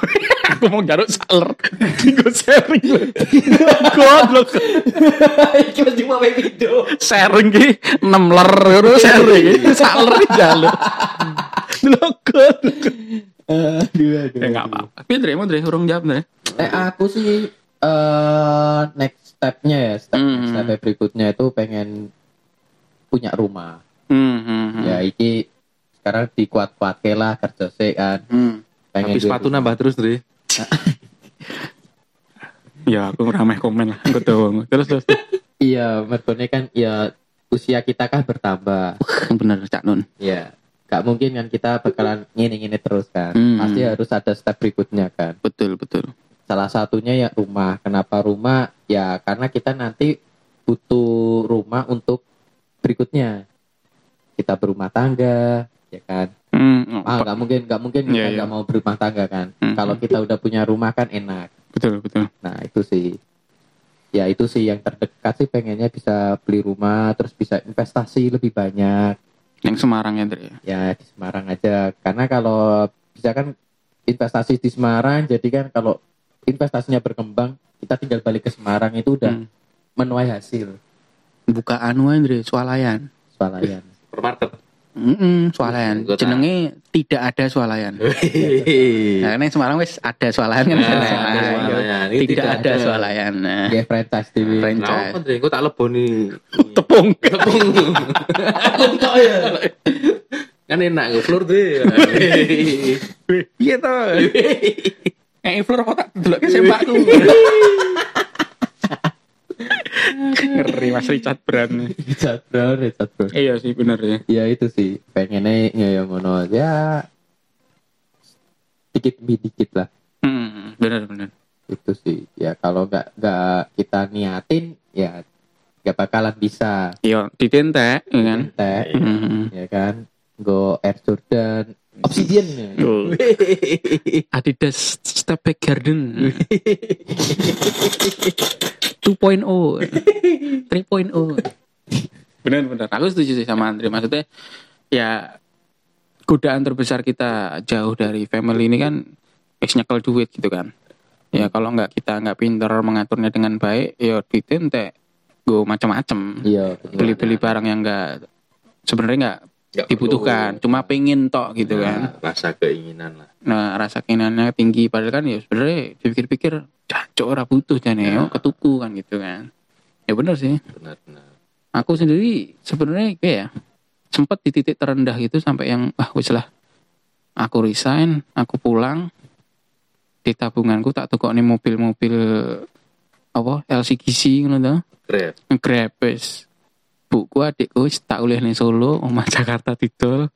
aku mau garuk saler. Gue sharing. Goblok. Iki wis cuma wae video. Sharing ki 6 ler ngono sharing. Saler jaluk. Lho goblok. Aduh, aduh. Eh enggak apa-apa. Tapi mau Andre urung jawab Andre. Eh aku sih eh next stepnya ya, step, Hmm. step berikutnya itu pengen punya rumah. Hmm, hmm, hmm. Ya iki sekarang dikuat-kuat lah kerja sih kan. Hmm. Pengen tapi sepatu rumah. nambah terus Dre Ya aku ramai komen lah. Aku tahu. Terus terus. terus. Iya, mergone kan ya usia kita kan bertambah. Bener Cak Nun. Ya, gak mungkin kan kita bakalan ngini-ngini terus kan. Hmm. Pasti harus ada step berikutnya kan. Betul betul. Salah satunya ya rumah. Kenapa rumah? Ya karena kita nanti butuh rumah untuk berikutnya. Kita berumah tangga, ya kan. Hmm, Ah, nggak mungkin, nggak mungkin kita Iya, nggak mau berumah tangga kan. Hmm. Kalau kita udah punya rumah kan enak. betul betul. Nah itu sih, ya itu sih yang terdekat sih pengennya bisa beli rumah, terus bisa investasi lebih banyak. Yang Semarang ya Andre. Ya di Semarang aja, karena kalau bisa kan investasi di Semarang, jadi kan kalau investasinya berkembang, kita tinggal balik ke Semarang itu udah Hmm. menuai hasil. Buka anu Andre, swalayan. Swalayan. supermarket Mm swalayan. Gua tahu. Jenenge tidak ada swalayan. Nah, ini Semarang wis ada swalayan kan. Nah, Nah, ada iya. swalayan. Tidak tidak ada swalayan. Nah. Ya franchise di Franchise. Nah, Dre, kok tak leboni Tepung. kan enak gue floor Dre Iya toh. Eh, Flor apa tak delok ke sembakku. Ngeri Mas Richard Brand. Richard Brown, Richard Brown. Iya sih bener ya. Ya itu sih, pengennya ya yang ngono ya dikit demi dikit lah. Hmm, bener bener. itu sih ya kalau nggak nggak kita niatin ya nggak bakalan bisa Iya, ditentek ya kan. teh Hmm. ya kan go Air Jordan Obsidian. Oh. Adidas Step Back Garden 2.0 3.0 benar benar. Aku setuju sih sama Andri maksudnya ya godaan terbesar kita jauh dari family ini kan wis nyekel duit gitu kan. Ya kalau nggak kita nggak pinter mengaturnya dengan baik ya duitnya entek gue macam-macam. Iya betul. beli-beli barang yang nggak sebenarnya nggak Nggak dibutuhkan perlu. cuma pengen tok gitu Nah, kan rasa keinginan lah Nah, rasa keinginannya tinggi padahal kan ya sebenarnya dipikir-pikir cacok ora butuh jane Ya. oh, ketuku kan gitu kan. Ya benar sih. benar-benar Aku sendiri sebenarnya kayak ya sempat di titik terendah gitu sampai yang ah wis lah. Aku resign, aku pulang di tabunganku tak tukok nih mobil-mobil apa LCGC ngono to. grab Grab wis. Buku adikku wis tak oleh ning Solo, omah Jakarta didol.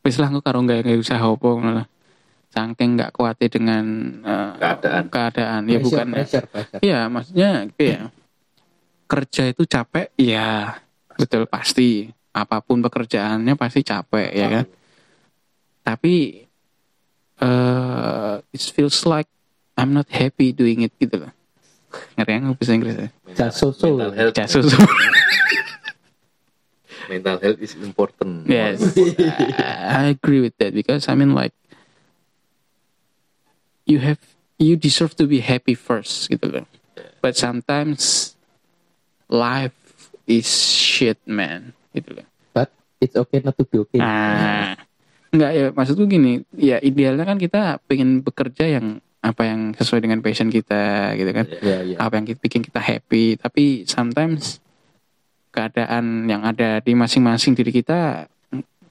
Wis lah aku karo gawe usaha apa ngono lah. Saking nggak kuatir dengan eh, Keadaan. keadaan ya Pressure, bukan pressure, pressure. Iya, maksudnya gitu ya. Kerja itu capek, ya betul pasti. Apa pun pekerjaannya pasti capek ya kan. Tapi eh it feels like I'm not happy doing it gitu loh. Ngerti nggak bahasa Inggris ya? Just so-so. mental health is important yes, I agree with that because I mean like you have you deserve to be happy first gitu loh. But sometimes life is shit man gitu loh. But it's okay not to be okay. Nah, enggak ya maksudku gini, ya idealnya kan kita pengen bekerja yang apa yang sesuai dengan passion kita gitu kan. Iya, iya. Apa yang bikin kita happy, tapi sometimes keadaan yang ada di masing-masing diri kita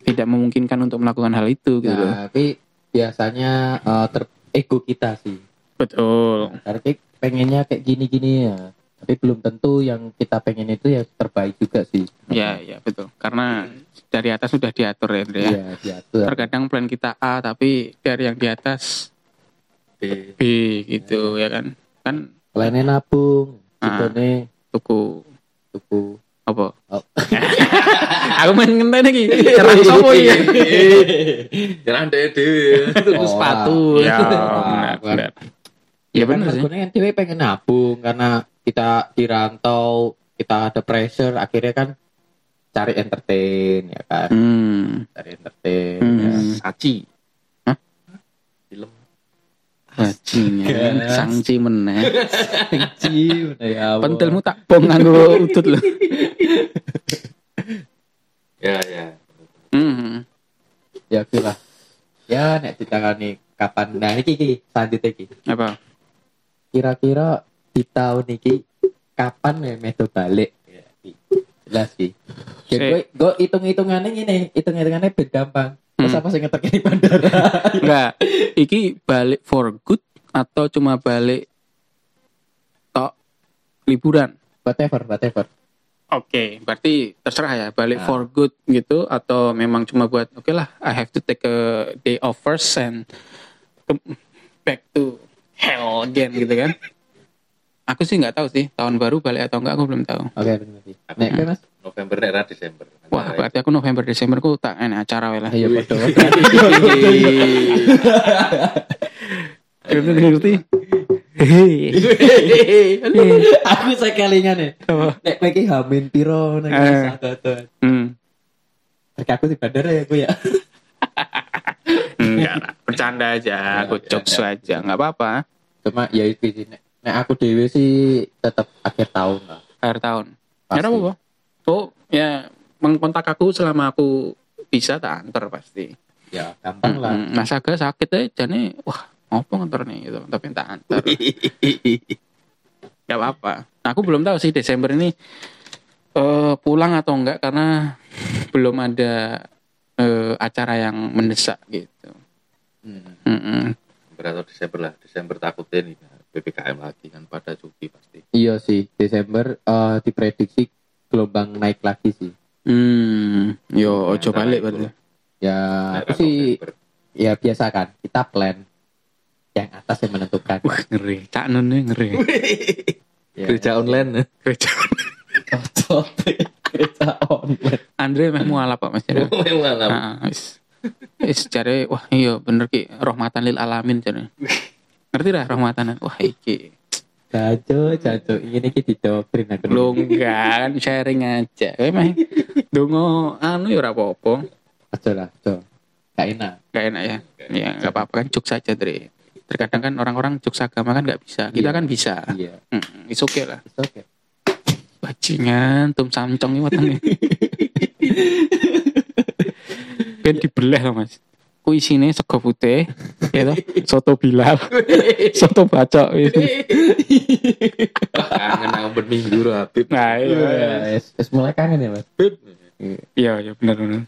tidak memungkinkan untuk melakukan hal itu gitu. Nah, tapi biasanya eh, ter ego kita sih. Betul. Karena kayak pengennya kayak gini-gini ya. Tapi belum tentu yang kita pengen itu ya terbaik juga sih. Ya, ya betul. Karena dari atas sudah diatur ya, Andre, ya. Iya, diatur. Terkadang plan kita A tapi dari yang di atas B. B gitu ya kan. Kan Lainnya nabung. Sidone tuku tuku apa? Oh. Aku main ngenteni iki. Nyerang sopo iki? Jangan deh deh. Tuku Ora. sepatu. Ya, benar, benar. Ya benar sih. Mergone kan cewek pengen nabung karena kita dirantau, kita ada pressure, akhirnya kan cari entertain ya kan, Hmm. cari entertain. Hmm. ya. Saci. Bajingan, Gas. sangci meneh. Cium, ya. Pentilmu tak bong nganggo udut lho. Ya ya. Hmm. Ya lah. Ya nek ditangani kapan nah iki iki selanjutnya iki. Apa? Kira-kira di tahun iki kapan ya medo balik? Ya, iki. Jelas sih. Sik. Gue gue hitung-hitungannya gini, hitung-hitungannya ben gampang. Terus Hmm. apa sih ngetek di bandara? Enggak. Iki balik for good atau cuma balik tok liburan? whatever, whatever. Oke, berarti terserah ya balik Nah. for good gitu atau memang cuma buat oke lah I have to take a day off first and back to hell again gitu kan? Aku sih nggak tahu sih tahun baru balik atau enggak aku belum tahu. Oke, benar sih. Nek Mas? November nek ra Desember. Wah berarti aku November Desember ku tak enak acara wae lah. Ayo padha. Ngerti ngerti. Aku sekalingan nih. Apa? Nek kowe iki hamin piro nang Eh. Sadotan. Hmm. Nek aku di bandara ya aku ya. Enggak bercanda aja, aku Bercanda. jokes aja, nggak apa-apa. Cuma ya itu sih nek, nek aku dewe sih tetap akhir tahun lah. Akhir tahun. Pasti. Ya apa? Oh, ya mengkontak aku selama aku bisa tak antar pasti. Ya, gampang lah. Mm-mm. Mas Aga sakit aja nih, wah ngopo ngantar nih gitu, tapi tak antar. Gak apa-apa. Nah, aku belum tahu sih Desember ini eh, pulang atau enggak karena belum ada eh, acara yang mendesak gitu. Hmm. Mm-mm. November atau Desember lah. Desember takutnya nih PPKM lagi kan pada cuti pasti. Iya sih, Desember eh, diprediksi gelombang naik lagi sih. Hmm, yo Ya, ojo antara balik berarti. Ya, aku sih November. ya biasa kan, kita plan yang atas yang menentukan. Wah ngeri, cak nun nih ngeri. Ya. Gereja online. Gereja. Cocok. Kereta online. Andre meh mualaf Pak Mas Jare. Malam. Heeh, wis. Wis jare wah iya bener ki rahmatan lil alamin jare. Ngerti dah rahmatan. Wah iki. Jajo, jajo. Ini kita didoktrin aku. Lu enggak kan sharing aja. Meh dongo anu ya apa-apa. Aja lah, aja. Gak enak. Gak enak ya. Ya enggak apa-apa kan juk saja, Dre. Terkadang kan orang-orang juk agama kan nggak bisa. Kita Iya. kan bisa. Iya, Hmm, it's okay lah. it's okay. Bajingan, tum samcong ini wetenge. Ben dibelah loh mas. Ku isine sego putih, ya toh, soto bilal, soto bacok. Kangen aku berminggu Habib. Nah, iya. Iya, es, es mulai kangen ya, Mas. Iya, iya benar benar.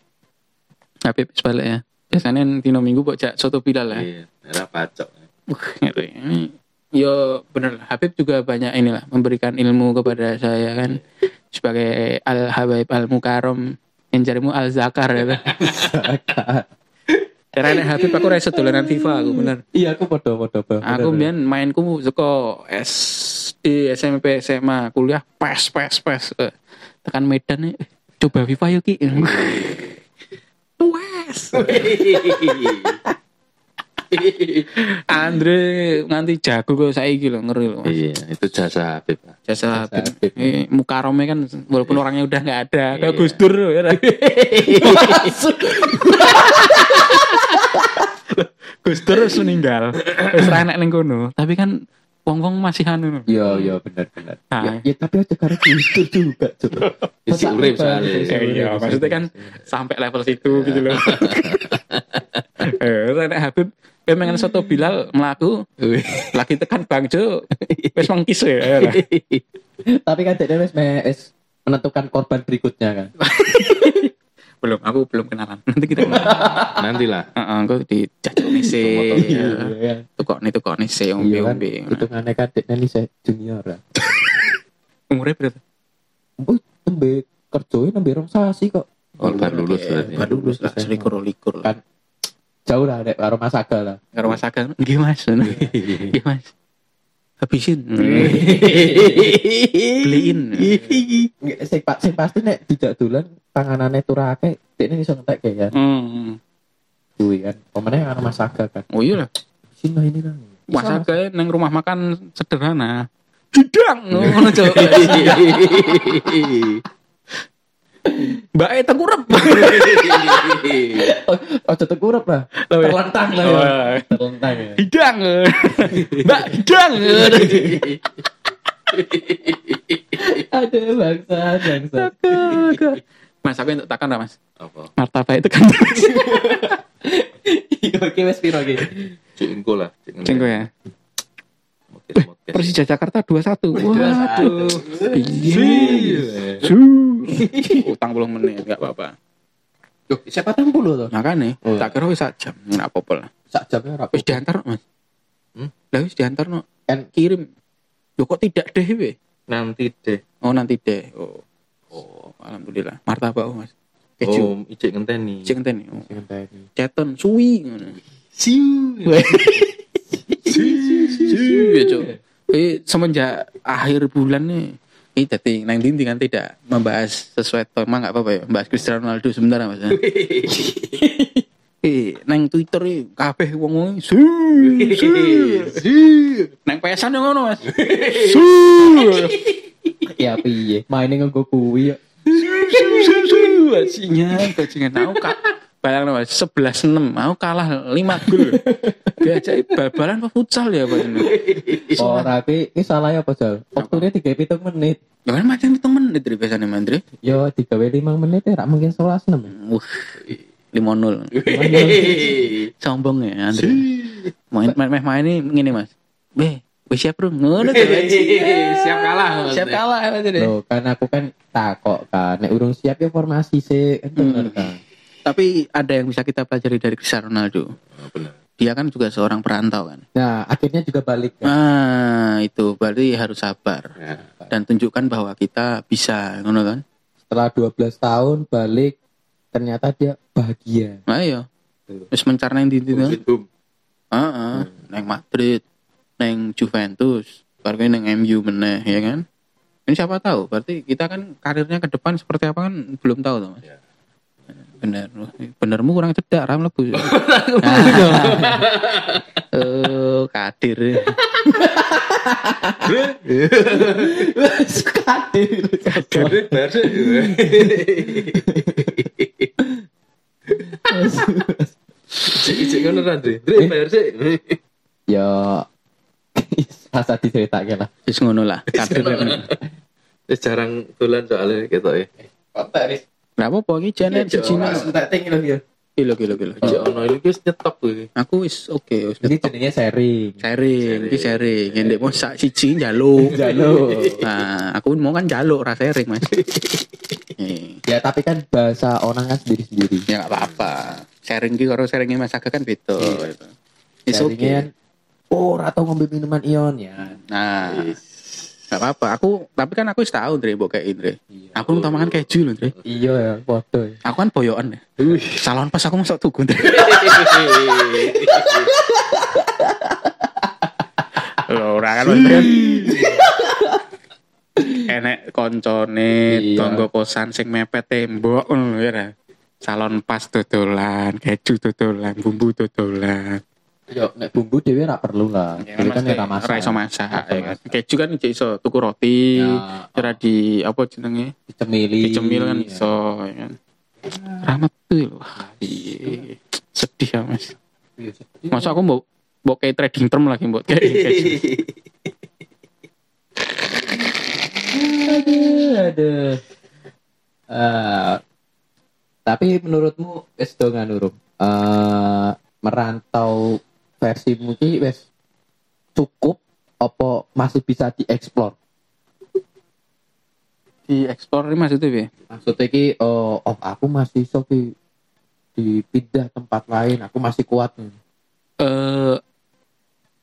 Tapi sebalik ya. Biasanya dino minggu kok jak soto bilal ya. Iya. Uh, ngeri. Ini yo bener. Habib juga banyak inilah memberikan ilmu kepada saya kan sebagai al habaib al mukarom yang jarimu al zakar ya. Nek Habib aku reset dolanan FIFA aku bener. Iya, aku podo-podo. Aku biyen mainku saka SD, SMP, SMA, kuliah pes pes pes. Eh, Tekan Medan eh, coba FIFA yuk ki. Wes. Andre nganti jago kok saiki lho ngeri lho. Iya, itu jasa Habib. Jasa Jasa Habib. Habib. Eh, Mukarome kan walaupun orangnya udah nggak ada, kayak Iya. Gus Dur ya. Gus Dur wis meninggal. Wis ra enek ning kono, tapi kan wong-wong masih anu. Iya, iya, benar benar. Nah. Ya, ya, tapi aja karena itu juga, Cuk. Isi urip soalnya. Eh, iya, maksudnya kan sampai level situ gitu loh. eh, Habib pengen soto Bilal melaku lagi tekan Bang Jo wis mengkis ya. ya. Tapi kan dia wis menentukan korban berikutnya kan. belum, aku belum kenalan. Nanti kita kenalan. Nanti lah. Heeh, aku di. Iya. Tukok nih nih sih Iya kan, ombe-ombe. itu kan kan dia ini saya junior lah. Umurnya berapa? Oh, nembe kerjoin nembe rong sasi kok. Oh, baru lulus berarti. Baru lulus lah, selikur likur lah. Kan jauh lah dek. Karo Mas Aga lah. Karo Mas Aga, nggih Mas. Nggih. Mas. habisin. Beliin. Nggak, sing, pa- sing pasti nek tidak dolan panganane turake dekne iso ngentek ya hmm. kuwi kan? Pemenang ana Mas Aga kan? Oh iya lah. Sini lah ini kan? Masa kayak neng rumah makan sederhana. Didang ngono Cok. Mbak E tengkurap. oh cetek urep lah Oh, iya. terlentang lah Oh, ya iya. terlentang ya Hidang. Mbak hidang. ada bangsa bangsa Mas aku untuk takkan lah mas. apa Martabak itu kan. iya oke wes piro iki cik engko lah. Cengko ya. Persija Jakarta 21. Waduh. Iya. Utang puluh menit enggak apa-apa. Loh, siapa tahu puluh tuh Makanya Oh. tak kira wis sak jam. Enggak apa-apa lah. sak jamnya rapi Wis diantar Mas. Hmm? Lah wis diantar no. Kan- kirim. Loh kok tidak deh we? nanti deh Oh nanti deh. Oh. Oh, alhamdulillah. Martabak oh, Mas. Keju. oh icik ngenteni Cek ngenteni. Oh. Sing ngenteni. Ceton suwi ngono. siu Suwi ya, Cuk. Eh, semenjak akhir bulan nih ini tadi nang dindi kan tidak membahas sesuai tema nggak apa-apa ya bahas Cristiano Ronaldo sebentar mas. Eh nang Twitter nih kabeh wong wong su su su nang pesan yang ngono mas. Su ya piye? Maine nggo kuwi ya su su su bajingan bajingan. Aku kak bayang mas sebelas enam aku kalah lima gol. Diajak bal-balan apa futsal ya pak ini ora ki iki salah ya apa? Jal waktune 37 menit. Ya kan macam itu menit dari biasanya mandri yo digawe 5 menit ya mungkin 11 6 Wah, lima nol. Sombong ya Andre. Main main main, main ini ngene mas. Be, wis siap bro. Ngono tuh. siap kalah Siap kalah ya. Loh, kan aku kan takok kan. Nek urung siap ya formasi sih kan bener kan Tapi ada yang bisa kita pelajari dari Cristiano Ronaldo. Oh, benar Dia kan juga seorang perantau kan. nah akhirnya juga balik kan Nah, itu berarti harus sabar ya. dan tunjukkan bahwa kita bisa, ngono kan? setelah 12 tahun balik ternyata dia bahagia Nah, iya. Wis mencar nang ndi Boom, itu? boom. Heeh, nang Madrid, nang Juventus, baru nang MU meneh, ya kan? Ini siapa tahu, berarti kita kan karirnya ke depan seperti apa kan belum tahu tuh, Mas. Ya. Bener, benermu kurang cedak, ram lebu. Oh, kadir. Sih. Cik, cik ngono Dre. Dre, bayar sih. ya rasa diceritake lah Wis ngono lah, kadir. Wis jarang dolan soalnya gitu ya. kontak ris Lah apa iki jane siji tak tinggi lho ya kilo kilo kilo. Cik ono ini wis nyetop kuwi. Aku wis oke, wis ini jenenge sharing sharing, iki sharing. Ndek mau sak siji njaluk. Njaluk. Nah, aku mau kan njaluk ra sharing, Mas. Eh. ya tapi kan bahasa orang kan sendiri-sendiri ya nggak apa-apa sharing ki karo sharingnya Mas Aga kan beda gitu. It's Sharingnya kan, oh atau ngombe minuman ion ya Nah, nggak apa-apa. Aku tapi kan aku wis tahu Dre mbok kayak Indre. Iya. Aku tau makan keju loh Dre. iya ya foto Aku kan boyokan ya. Salon pas aku masuk tuku Dre. Lho, ora kan. Enek koncone Iya. tonggo kosan sing mepet tembok ngono ya. Salon pas dodolan, keju dodolan, bumbu dodolan. Yo nek bumbu dewe rak perlu lah Ya, kan ora masak ora iso masak, Ora ya kan. Keju kan iso iso tuku roti, Ya, kira di apa jenenge? dicemili Dicemil kan iso ya kan. Rahmat tuh lho. Wah, iya. Sedih ya, Mas. Iya, sedih. Masa aku mau mau kayak trading term lagi buat kayak keju. aduh aduh Eh, tapi menurutmu wis do nganu Rum? Eh, merantau versimu ki wis cukup apa masih bisa dieksplor Di explore ini maksudnya ya? maksudnya ki oh, oh aku masih iso ki dipindah tempat lain aku masih kuat Eh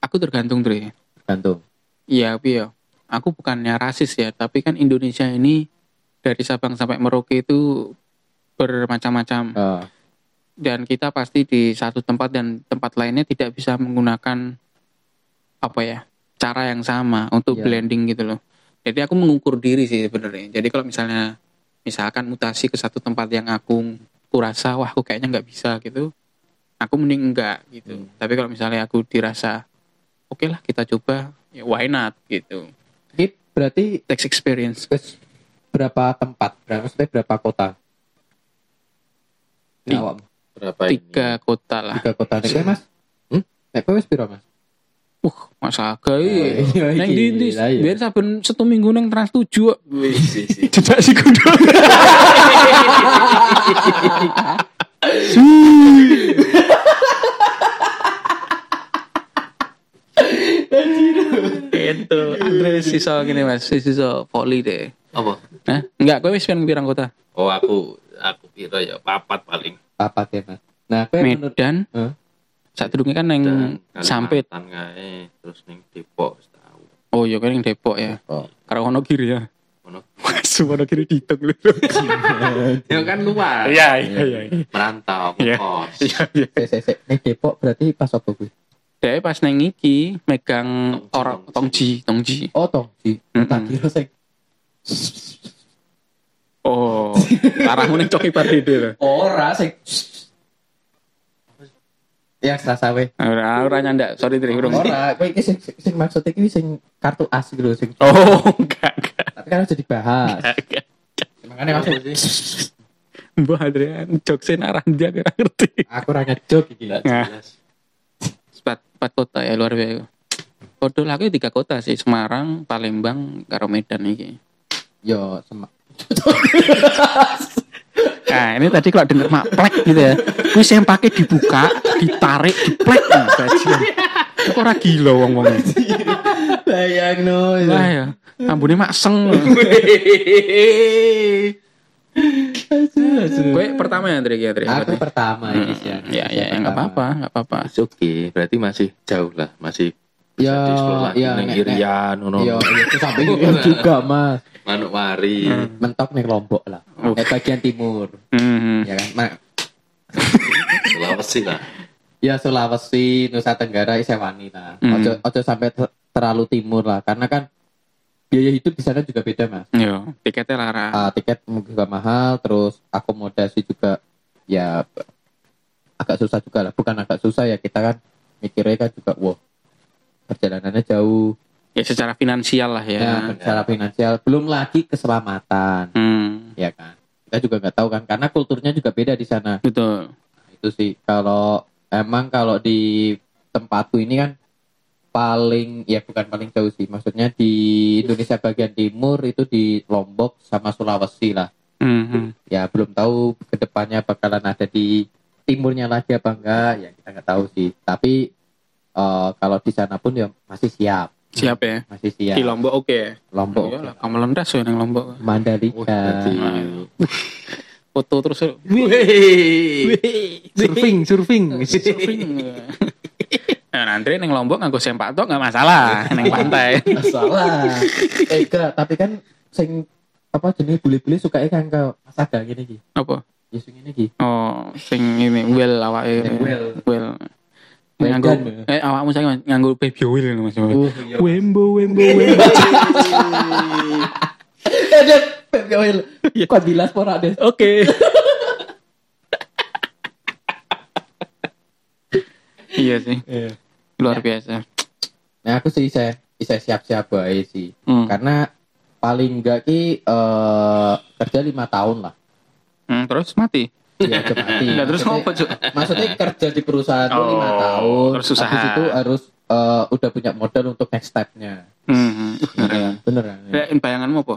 aku tergantung Dre. gantung Iya, tapi ya. Aku bukannya rasis ya, tapi kan Indonesia ini dari Sabang sampai Merauke itu bermacam-macam. Eh, dan kita pasti di satu tempat dan tempat lainnya tidak bisa menggunakan apa ya cara yang sama untuk Iya. blending gitu loh. Jadi aku mengukur diri sih sebenarnya. Jadi kalau misalnya misalkan mutasi ke satu tempat yang aku kurasa wah aku kayaknya nggak bisa gitu, aku mending enggak gitu. Hmm. Tapi kalau misalnya aku dirasa oke lah kita coba, ya why not gitu. Ini berarti Text experience. berapa tempat? Berapa berapa kota? Di- Berapa Tiga kota lah. tiga kota nek kowe, Mas? Hmm? Nek kowe wis piro, Mas? Uh, masa agak iya, Neng iya, di di iya, iya. biar saben satu minggu neng trans tujuh. Tidak sih kudu. Itu Andre sisa gini mas, sisa volley deh. Apa? Hah? Enggak, kowe wis pirang kota? Oh aku aku kira ya papat paling. Papat ya, Mas. Nah, menurut Medan. Hah? Saat durungnya kan neng Sampit. Kae, terus ning Depok tahu. Oh iya kan neng Depok ya. Oh. Karo Wonogiri ya. Ngono. Masuk Wonogiri dihitung lu. Ya kan luar. Iya iya iya. Merantau Iya. kos. Iya iya. Nek Depok berarti pas apa kuwi? Dia pas neng iki megang orang tongji. tongji. Oh, Tongji. Tak kira sing Oh, arahmu ning coki pardede lho. ora sing yang serasa we. Ora ora nyandak, sorry Tri, urung. Ora, kowe iki sing sing maksud iki sing kartu as gitu sing Oh, enggak enggak. tapi kan harus dibahas. enggak. Maksud sih? Mbah Adrian jokesen arah dia kira ngerti. aku ora ngejok iki. Nggak Nah. jelas. Empat, empat kota ya luar biasa. Podo lagi tiga kota sih, Semarang, Palembang, karo Medan iki. Yo, semak. Nah, ini tadi kalau denger mak plek gitu ya. Wis yang pakai dibuka, ditarik, diplek nah, bajingan. Kok ora gila wong-wong. Bayang no. Lah ya, ambune mak seng. Gue pertama ya, Tri, ya, Tri. Aku pertama ini sih. Ya, ya, ya, nggak apa-apa, nggak apa-apa. It's okay, berarti masih jauh lah, masih Ya, ya, nek- Irian ngono. Yo, itu sampai juga, Mas. Manokwari. Mentok nih Lombok lah. Oh. Eh bagian timur, Hmm. ya kan? Ma- Sulawesi lah. ya Sulawesi, Nusa Tenggara, Isewani lah. Hmm. Ojo, ojo sampai ter- terlalu timur lah, karena kan biaya hidup di sana juga beda mas. Yo, tiketnya larang. Ah, tiket juga mahal, terus akomodasi juga ya agak susah juga lah. Bukan agak susah ya kita kan mikirnya kan juga, wow perjalanannya jauh, Ya secara finansial lah ya. ya, secara finansial. Belum lagi keselamatan, Hmm, ya kan. Kita juga nggak tahu kan, karena kulturnya juga beda di sana. betul. itu sih kalau emang kalau di tempatku ini kan paling ya bukan paling jauh sih maksudnya di Indonesia bagian timur itu di Lombok sama Sulawesi lah Hmm, hmm. ya belum tahu ke depannya bakalan ada di timurnya lagi apa enggak ya kita nggak tahu sih tapi eh, kalau di sana pun ya masih siap Siap ya. masih siap Di Lombok oke. Lombok Iya lah, kamu lendas ya nang Lombok. Mandalika berarti Foto terus. Wih, surfing, surfing. surfing. Nah, nanti neng Lombok nganggo sempak tok nggak masalah neng pantai. salah eh enggak tapi kan sing apa jenis bule-bule suka kan ke masaga gini ki Apa? ya sing ini ki Oh, sing ini well awake. Sing well. Well. Nganggo eh awakmu saya nganggo baby oil Mas. Uh, Wembo wembo wembo. ada baby oil kok bilas pora deh Oke. iya sih, luar biasa. nah aku sih saya bisa siap-siap baik sih Hmm. karena paling enggak ki eh, kerja lima tahun lah Hmm, terus mati. Ya aja mati Nah, terus ngopo, Cuk? maksudnya kerja di perusahaan itu lima Oh, tahun terus usaha. habis itu harus eh, udah punya modal untuk next stepnya Hmm. beneran beneran ya. Ya, bayanganmu apa?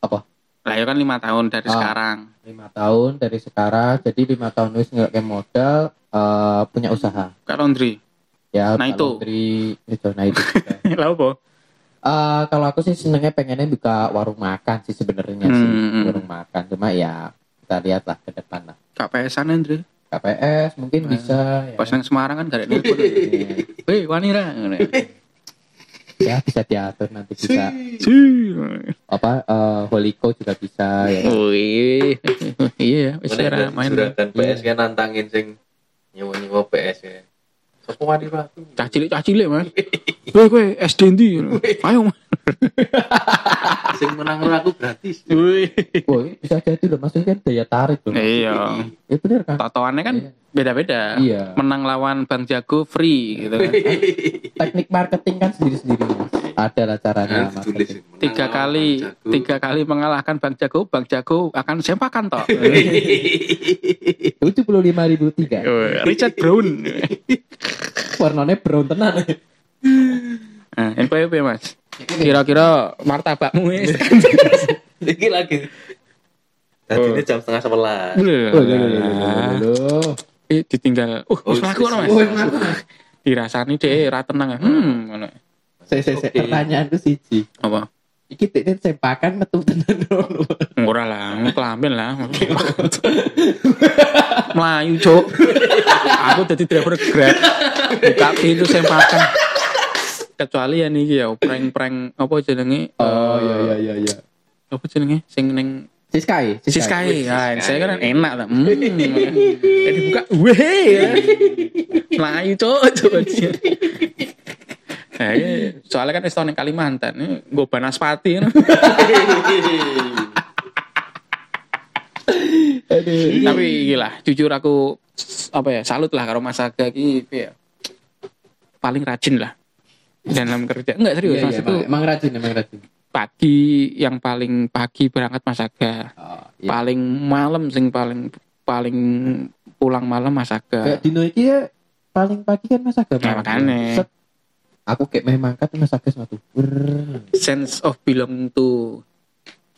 Apa? Lah ya kan lima tahun dari Ah. sekarang. lima tahun dari sekarang jadi lima tahun wis nggak kayak modal eh, punya usaha Kak laundry. ya Nah, itu. dari itu nah itu. Lah apa? Eh, kalau aku sih senengnya pengennya buka warung makan sih sebenarnya sih Hmm. warung makan cuma ya kita lihat lah ke depan lah KPS-an Andre. KPS mungkin Hmm. bisa ya, Pas nang Semarang kan gak ada nelpon. Hei, wanira. ya bisa diatur nanti bisa Sih. apa eh, Holiko juga bisa ya Wih. Iya, ora ada main. suratan PS kan nantangin sing nyewa-nyewa PS ya. Wani aku? Cah cilik cah cilik, Mas. Kowe kowe SD ndi? Ayo. Sing menang aku gratis. Ini bisa jadi loh, maksudnya kan daya tarik loh. Iya. Ya bener kan? Totoannya kan beda-beda. Iya. Menang lawan Bang Jago free gitu kan. Teknik marketing kan sendiri-sendiri. Ada lah caranya Nah, menang Tiga kali, Bang Jago. tiga kali mengalahkan Bang Jago, Bang Jago akan sempakan toh. Tujuh puluh lima ribu tiga. Richard Brown. Warnanya brown tenan. Nah, NPWP mas. Kira-kira martabakmu ini. Iki lagi. Tadi ini jam setengah sebelas. Oh. Eh, ditinggal. Uh, Oh, ono, Mas. Oh, Dirasani deh ra tenang. Hmm, ngono. Saya, saya, saya, Oke. pertanyaanku siji. Apa? Iki teknik sempakan metu tenan dulu. Ora lah, kelamben lah. Melayu, Cuk. Aku jadi driver Grab. Buka pintu sempakan. Kecuali ya nih ya prank-prank apa jenenge? Oh, eh, iya, iya, iya, iya. Apa jenenge? Sing ning Siskai, Siskai. Siskai. saya kan enak tak. Hmm. Eh dibuka, weh. Melayu, Cuk. Cuk. Nah, ini soalnya kan ning Kalimantan, ini gue Banaspati. kan. Aduh. Tapi gila, jujur aku apa ya, salut lah karo Mas Aga iki piye ya. Paling rajin lah dalam kerja. Enggak serius, Iya, Mas iya, itu emang, rajin, emang rajin. pagi yang paling pagi berangkat Mas Aga. Oh, iya. Paling malam sing paling paling pulang malam Mas Aga. Kayak Dino iki ya paling pagi kan Mas Aga. Nah, makanya. Set. Aku kayak meh mangkat Mas Aga sematu. Brrrr. Sense of belong to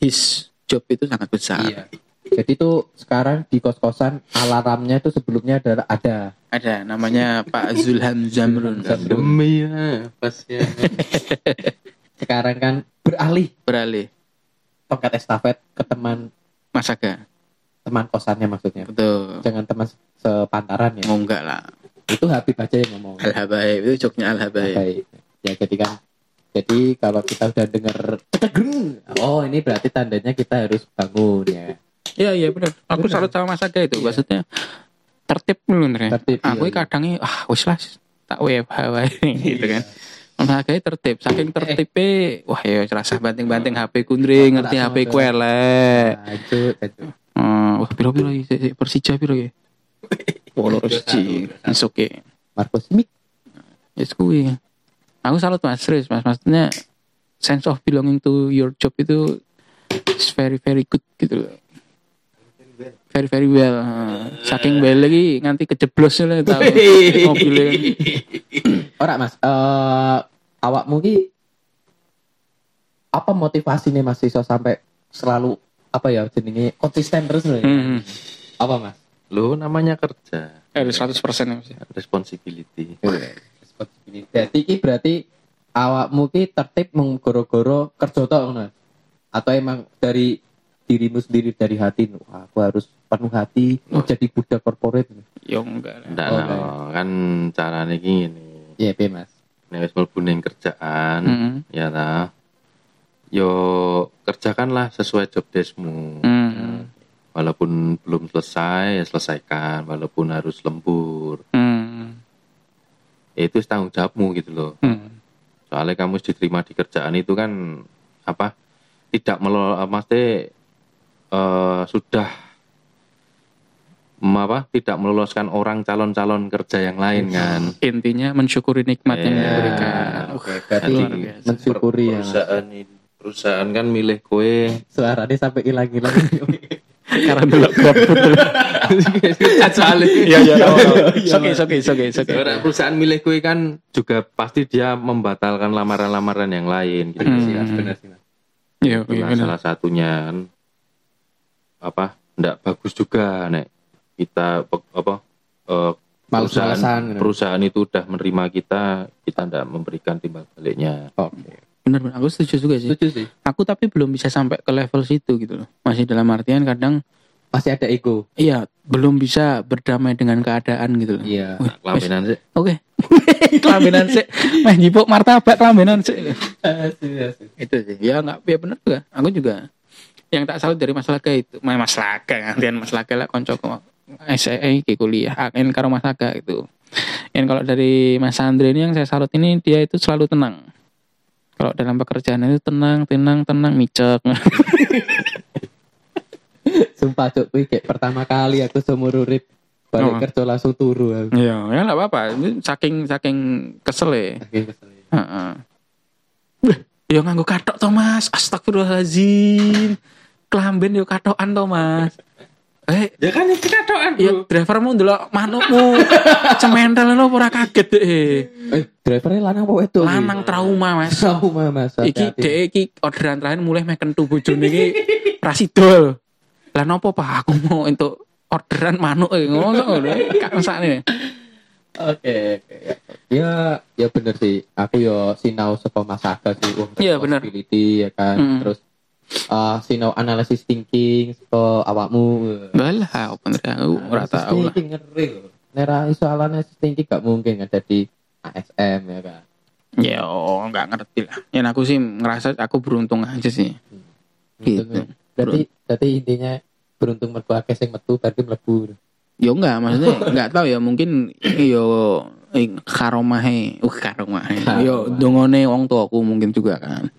his job itu sangat besar. Iya. Jadi tuh sekarang di kos-kosan alarmnya itu sebelumnya adalah ada. Ada namanya Pak Zulham Zamrun. Demi ya, pas ya. Sekarang kan beralih Beralih tongkat estafet ke teman Mas Aga. teman kosannya maksudnya. Betul. Jangan teman sepantaran ya. Mau enggak lah. Itu Habib aja yang ngomong. Al Habaib itu joknya Al Habaib. Baik. Ya jadi kan jadi kalau kita udah dengar oh ini berarti tandanya kita harus bangun ya. Iya iya benar. Aku salut sama Mas Aga itu. Iya. Maksudnya tertib dulu nih. Tertib, Aku iya, kadangnya ah wis lah tak WFH wae gitu kan. Mas Aga tertib. Saking tertibnya wah ya rasa banting-banting HP kundring, ngerti HP motor. kuelek. Lanjut, lanjut. Hmm, wah piro-piro Persija piro ya? Polo siji. Is oke. Marcos Mik. Yes kuwi. Aku salut Mas, serius Mas. Maksudnya sense of belonging to your job itu is very very good gitu loh. Very very well. Saking well lagi nganti kejeblos lah tahu mobilnya. Ora Mas, eh awakmu ki apa motivasinya Mas iso sampai selalu apa ya jenenge konsisten terus loh ya? Hmm. Apa Mas? Lo namanya kerja, Harus 100% ya Mas. responsibility. Responsibility. Jadi ki berarti awakmu ki tertib menggoro-goro kerja tok ngono. Atau emang dari dirimu sendiri dari hati "Wah, aku harus penuh hati jadi budak korporat. Ya enggak lah. Nggak, Oh, no. kan caranya gini. Iya, Be, Mas. Nek wis mlebu ning kerjaan, Hmm. ya ta. Yo kerjakanlah sesuai job deskmu. Hmm. Walaupun belum selesai, ya selesaikan. Walaupun harus lembur, Hmm. ya itu tanggung jawabmu gitu loh. Hmm. Soalnya kamu diterima di kerjaan itu kan apa? Tidak melo, maksudnya eh, sudah apa? Tidak meloloskan orang calon-calon kerja yang lain kan. Intinya mensyukuri nikmat yang Iya. diberikan. Oke, Jadi, berarti biasa. mensyukuri ya. Perusahaan ini perusahaan kan milih kue Suaranya sampai hilang-hilang. Karena dulu grab betul. Kecuali Iya iya. Oke oke oke oke. Perusahaan milih kue kan juga pasti dia membatalkan lamaran-lamaran yang lain gitu Hmm. sih. Benar sih. Iya salah satunya kan apa ndak bagus juga nek kita apa eh, perusahaan gitu. perusahaan itu udah menerima kita kita ndak memberikan timbal baliknya Oke. Benar benar. Aku setuju juga sih. Setuju sih. Aku tapi belum bisa sampai ke level situ gitu loh. Masih dalam artian kadang Masih ada ego. iya belum bisa berdamai dengan keadaan gitu loh. Iya. Kelaminan sih Oke. kelambenan sih. Meh jipuk martabak kelambenan sih. itu sih. Ya enggak ya benar juga. Aku juga yang tak salut dari masalah kayak itu, Mas masalah gantian masalah lah konco SEE iki kuliah, akan karo Mas Aga itu. Dan kalau dari Mas Andre ini yang saya salut ini dia itu selalu tenang. Kalau dalam pekerjaan itu tenang, tenang, tenang, micek. Sumpah cuk kuwi kayak pertama kali aku seumur urip balik Oh. kerja langsung turu aku. Iya, ya nggak apa-apa. Ini saking saking kesel ya. Saking kesel. Heeh. Wih, Ya nganggo katok to Mas. Astagfirullahalazim. Kelamben yo katokan to Mas. Eh, Ya kan itu katokan, ya drivermu ndelok manukmu cementel lho ora kaget deh. Eh, drivernya lanang apa wedok? Lanang trauma Mas. Trauma Mas. Iki dek iki orderan terakhir mulai meken tuh bojone iki rasidol. Lah nopo Pak aku mau untuk orderan manuk e ngono ngono. Kak mesakne. Oke, oke. ya. Ya, bener sih. Aku yo sinau saka Mas Aga sih. Iya, bener. ya kan. Mm. Terus uh, sinau analisis thinking saka awakmu. Lah, apa bener aku ora Analysis tau lah. thinking ngeri loh. Nera iso analisis thinking gak mungkin ada di ASM ya kan. Ya, oh, nggak ngerti lah. Ya aku sih ngerasa aku beruntung aja sih. Gitu. Untungnya. Berarti berarti intinya beruntung mergo akeh sing metu berarti mlebu. Yo enggak, maksudnya enggak tahu ya mungkin yo eh, karomahe, uh karomahe. Yo dongone wong tuaku mungkin juga kan.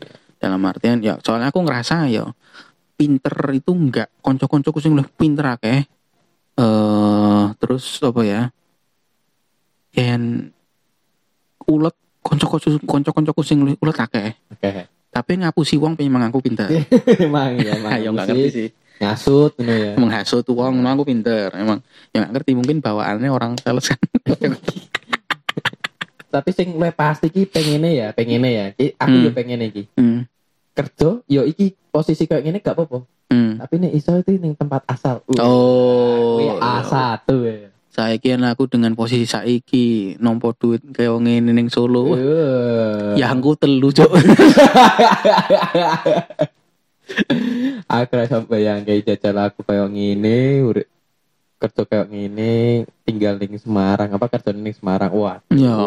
Dalam artian ya soalnya aku ngerasa ya pinter itu enggak konco-koncoku sing lebih pinter akeh. Eh terus apa ya? Yen ulet konco-konco konco-koncoku sing ulet akeh. Oke. Tapi ngapusi wong pengen aku pinter. Emang ya, emang. Enggak ngerti sih. Ngasut ya. menghasut uang emang aku pinter emang yang nggak ngerti mungkin bawaannya orang sales kan Tapi sing luwih pasti ki pengene ya, pengene ya. Ki, aku Hmm. yo pengene iki. hmm. Kerja yo iki posisi kayak gini gak apa-apa. Hmm. Tapi nih iso itu ning tempat asal. Uh, Oh. kuwi A1 ya. saya kira aku dengan posisi saiki nompo duit kayak ngene ning Solo Uh. ya aku telu cok aku rasa bayang kayak jajal aku kayak ngene kerja kayak ngene tinggal ning Semarang apa kerja ning Semarang wah Ya.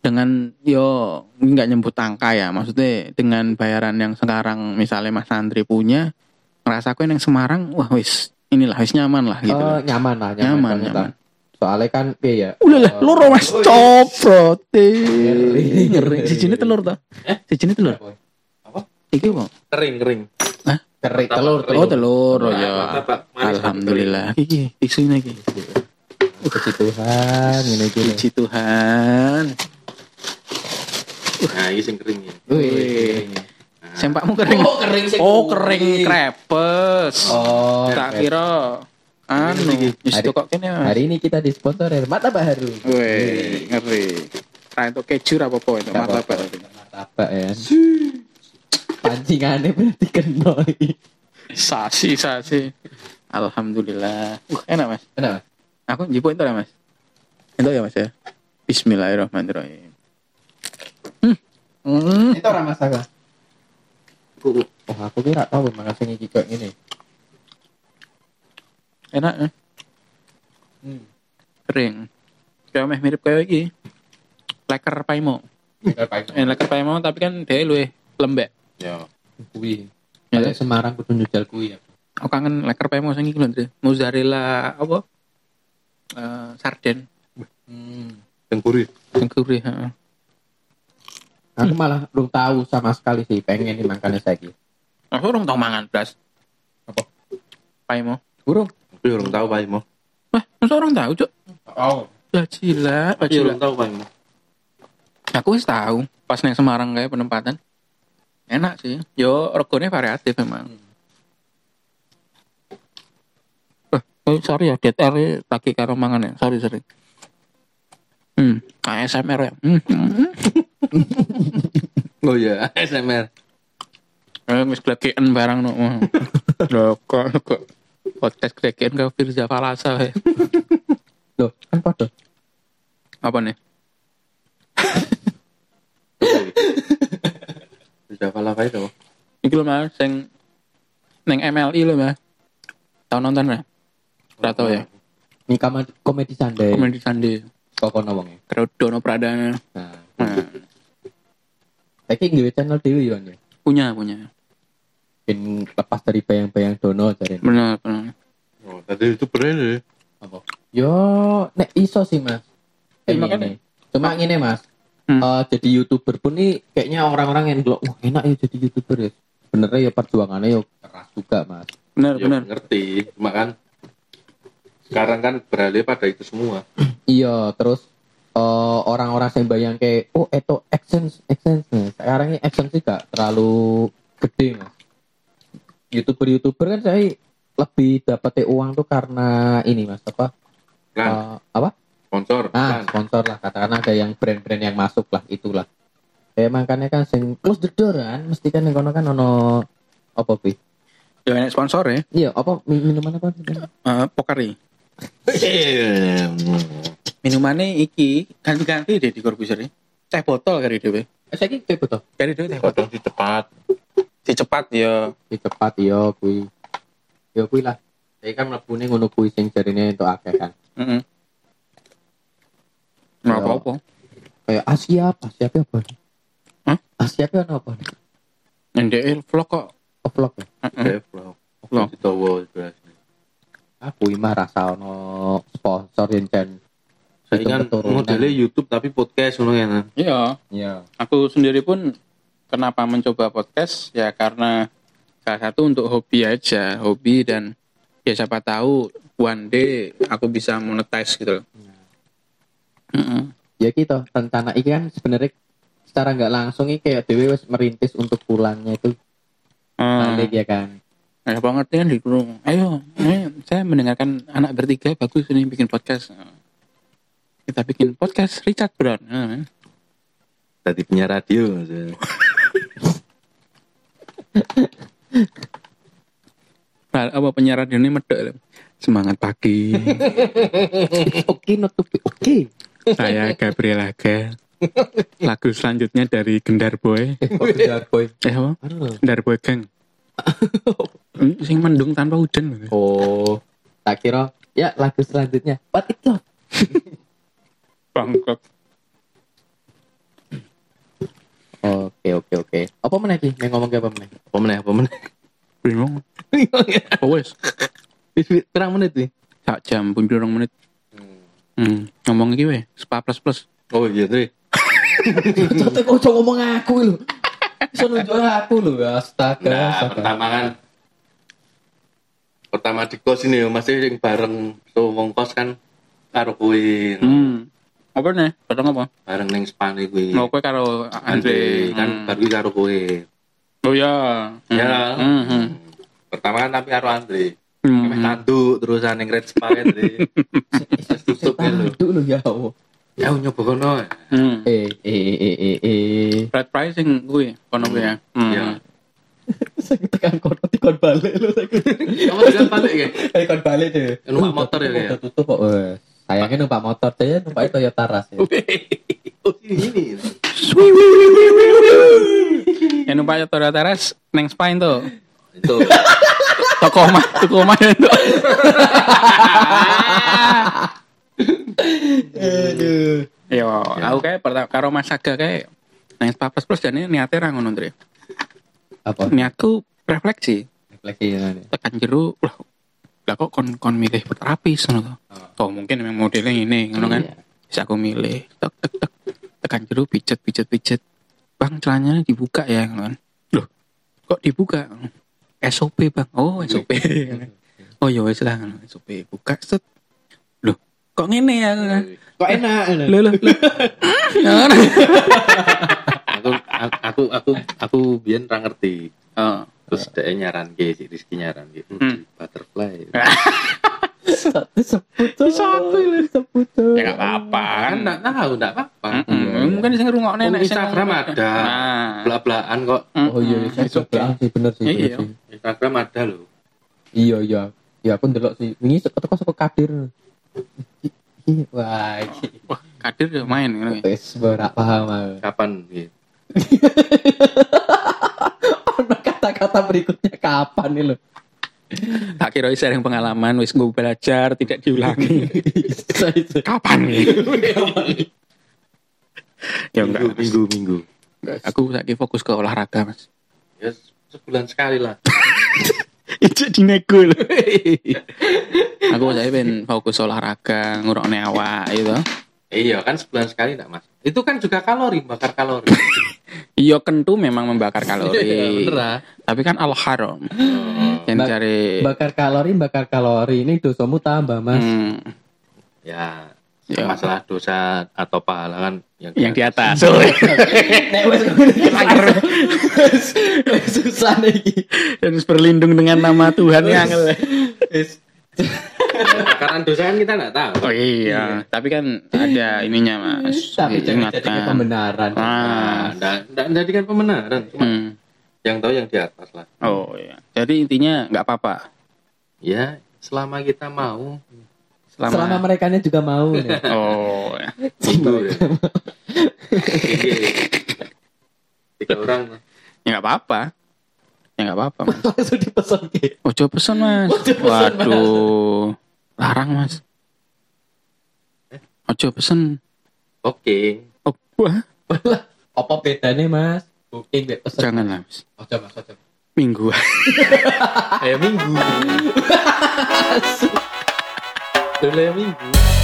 Dengan yo nggak nyebut angka ya maksudnya dengan bayaran yang sekarang misalnya Mas Andri punya ngerasa aku yang Semarang wah wis inilah wis nyaman lah gitu oh, nyaman lah nyaman, nyaman banget nyaman soalnya kan piye ya Ulah lah, eh, loro mas coprot Ngeri. ngeri. Sijine telur ta? Eh? Sijine telur. Apa? Iki apa? Kering, kering. kering Mantap, telur kering. Oh telur oh ya. Alhamdulillah. Iki isunya iki. Puji Tuhan ini Puji Tuhan. Nah, ini sing kering ya. Wih. Sempakmu kering. Oh, kering sing Oh, kering krepes. oh Tak kira anu wis Hari- kok kene. Mas. hari ini kita disponsori martabak harum Wih, ngeri. Nah, itu keju apa apa itu Nggak martabak. apa-apa. martabak ya pancingannya berarti kena iki. Sasi, sasi. Alhamdulillah. Uh, enak Mas. kenapa Aku jipo itu ya mas. Itu ya mas ya. Bismillahirrahmanirrahim. Hmm. Hmm. itu orang masak lah Uh, oh aku kira tahu makan sing iki gini Enak ya. hmm. Kering. Kayak meh mirip kayak iki. Leker paimo. Eh leker paimo tapi kan dia luwih lembek. ya. kui Ya. Kalau Semarang kudu nyujal kui ya Aku kangen leker paimo sing iki lho. Mozzarella apa? Eh sarden. hmm. Yang gurih, heeh. Aku malah belum tahu sama sekali sih pengen nih makannya saya Aku orang tau mangan blas. Apa? Paimo. burung Tapi orang tahu Pak Imo. Wah, masa orang tahu, Cuk? oh Ya gila, Tapi gila. orang tahu Pak Imo. Aku wis tahu pas neng Semarang kayak penempatan. Enak sih. Yo regane variatif memang. Eh, oh, sorry ya, air lagi karo mangan ya. Sorry, sorry. Hmm, ASMR ya. Hmm. Oh iya, SMR. Eh, wis glegekan barang no. Lho kok kok podcast glegekan ke Firza Falasa ya. loh kan pada Apa nih? Pala apa itu? Iki lho Mas, sing neng MLI lho Mas. Tahu nonton ya? Ora tau ya. ini komedi, sandai Komedi Sandi. Kok kono wonge Terus Dono Pradana. nah Nah, tapi nggak channel dewi ya nih punya punya. Mungkin lepas dari bayang-bayang dono jadi Benar, benar. Oh, tadi itu bener ya. apa yo nek iso sih mas kayak makanya. Cuma gini mas, Hmm. eh, jadi youtuber pun nih kayaknya orang-orang yang bilang, wah enak ya jadi youtuber ya. Sebenarnya ya perjuangannya ya keras juga mas. Benar, Ya, benar. ngerti cuma kan sekarang kan beralih pada itu semua Iya, terus eh, orang-orang yang bayang kayak, oh itu AdSense, AdSense nih. Sekarang ini AdSense sih gak terlalu gede mas. Youtuber-youtuber kan saya lebih dapat uang tuh karena ini mas apa? kan eh, apa? sponsor Ah, kan sponsor lah katakan ada yang brand-brand yang masuk lah itulah. Kayak makanya kan sing close the door kan, mesti kan yang kono kan ono apa bi? Ya sponsor ya. Iya, apa mi- minuman apa? Eh, Pokari. Minumannya iki ganti-ganti deh di Corbusier. Teh botol kali dhewe. Saya kira betul. Kali dhewe teh botol. Potong di cepat Si cepat ya. Di cepat iya kui. Ya kui lah. Saya kan mlebune ngono kui sing jarine untuk akeh kan. Heeh. Ya. apa-apa. Kayak Asia apa? Siapa apa? Hah? Asia apa ono apa? NDL vlog kok. Oh, vlog ya? Heeh. Vlog Vlog. di towo beras Aku mah rasa ono sponsor yang saya kan modelnya YouTube tapi podcast ngono ya. Iya. Iya. Aku sendiri pun kenapa mencoba podcast ya karena salah satu untuk hobi aja, hobi dan ya siapa tahu one day aku bisa monetize gitu. loh. Heeh. ya gitu rencana ini kan sebenarnya secara nggak langsung ini kayak dewe wis merintis untuk pulangnya itu Hmm. balik ya kan Nah, apa ngerti kan di kurung. Ayo, ayo, saya mendengarkan anak bertiga bagus ini bikin podcast. Kita bikin podcast Richard Brown. Nah, tadi punya radio. Nah, apa penyiar radio ini medok. Semangat pagi. oke not to be oke Saya Gabriel Aga. Lagu selanjutnya dari Gendar Boy. oh benar boy Eh apa? Gendar Boy Gang. Hmm, Sing mendung tanpa hujan. oh tak kira ya lagu selanjutnya what it love Bangkok. oke oke oke apa mana lagi yang ngomong apa mana apa meneh apa meneh Bingung. Oh wes. pirang menit nih Sak jam pun durung menit. Hmm, ngomong iki we, spa plus plus. oh iya kok coba ngomong aku lho bisa nunjuk aku lho astaga nah astaga. pertama kan pertama di kos ini masih yang bareng tuh wong kos kan karo kuwi Hmm. Apa nih? Padahal apa? bareng neng spane kuwi Mau kowe karo Andre. kan Hmm. baru kuwi karo kuwi Oh ya. ya Hmm. hmm. pertama kan tapi karo Andre Hmm. Kami tanduk terusan yang red spaghetti Terus tutup ya lho dulu ya Allah ya nyoba kono Hmm. eh eh eh eh eh Flat pricing gue, kono gue ya. Hmm. ya saya tekan kono tikon balik lho saya kamu juga balik ya Eh kon balik deh. Numpak motor ya, ya? tutup kok. Sayangnya numpak motor saya numpak Toyota Rush ya. oh ini ini Yang numpak Toyota Taras neng Spine tuh. itu Toko omah, toko omah ya tuh. Aduh. Yo, aku kayak pertama karo Mas Saga kayak neng Spa Plus jadi niatnya ra ngono Andre. Apa? Niatku refleksi, Refleksi ya. tekan jeru lah lah kok kon kon milih berterapis ngono tuh. Oh mungkin memang modelnya ini ngono kan. Iya. Bisa aku milih tek tek tek tekan jeru pijet pijet pijet. Bang celananya dibuka ya ngono kan. Loh, kok dibuka? SOP bang. Oh SOP. oh ya wes lah SOP buka set. Kok ngene ya kan? Kok enak. Loh loh. loh. Ngono. aku aku aku aku biar ra ngerti Oh. terus dia nyaran ke si Rizky nyaran ke Hmm. butterfly Satu sebut. Satu lho. sebut. Ya gak apa-apa kan enggak tahu enggak apa-apa. Mungkin sing ngrungokne Oh, nek Instagram ada. Nah. belak-belakan kok Oh iya, coba sih bener sih. Iya. sih. Instagram ada loh Iya iya. Ya aku ndelok sih. Wingi teko saka kadir. Wah, Wah, Kadir ya main ngono ya. wis ora paham aku. kapan gitu Ono kata-kata berikutnya kapan nih lo? Tak kira sharing pengalaman wis gue belajar tidak diulangi. Kapan nih? ya enggak. minggu minggu minggu Aku lagi fokus ke olahraga, Mas. ya sebulan sekali lah Itu dinego lho. aku saya pengen fokus olahraga, ngurangin awak gitu. Iya kan sebulan sekali enggak mas. Itu kan juga kalori, bakar kalori. Iya kentu memang membakar Iya, kalori. bener ah. Tapi kan al haram. Oh, Yang cari Bakar kalori, bakar kalori ini dosamu tambah mas. hmm, ya, Ya. masalah dosa atau pahala kan yang, yang di atas. Nek wes susah nih iki. Harus berlindung dengan nama Tuhan yang Wes. Karena dosa kan kita nggak tahu. Oh iya, tapi kan ada ininya mas. Tapi jangan jadikan pembenaran. Ah, Nah, nggak nggak jadikan pembenaran. Cuma hmm. yang tahu yang di atas lah. Oh iya. Jadi intinya nggak apa-apa. Ya, selama kita mau. Selama, Selama mereka juga mau nih. Oh iya. Gitu ya. Iya. Tiga orang. ya nggak apa-apa. Ya nggak apa-apa. Mas. Langsung dipesan ke. Ojo pesen mas. Ojo pesen, Mas. Waduh, larang mas. Ojo pesen. Oke. Oh, wah, Apa bedanya mas? Booking mbek pesen. jangan lah mas. Ojo mas ojo. Minggu. Ayam minggu. Dulu ayam minggu.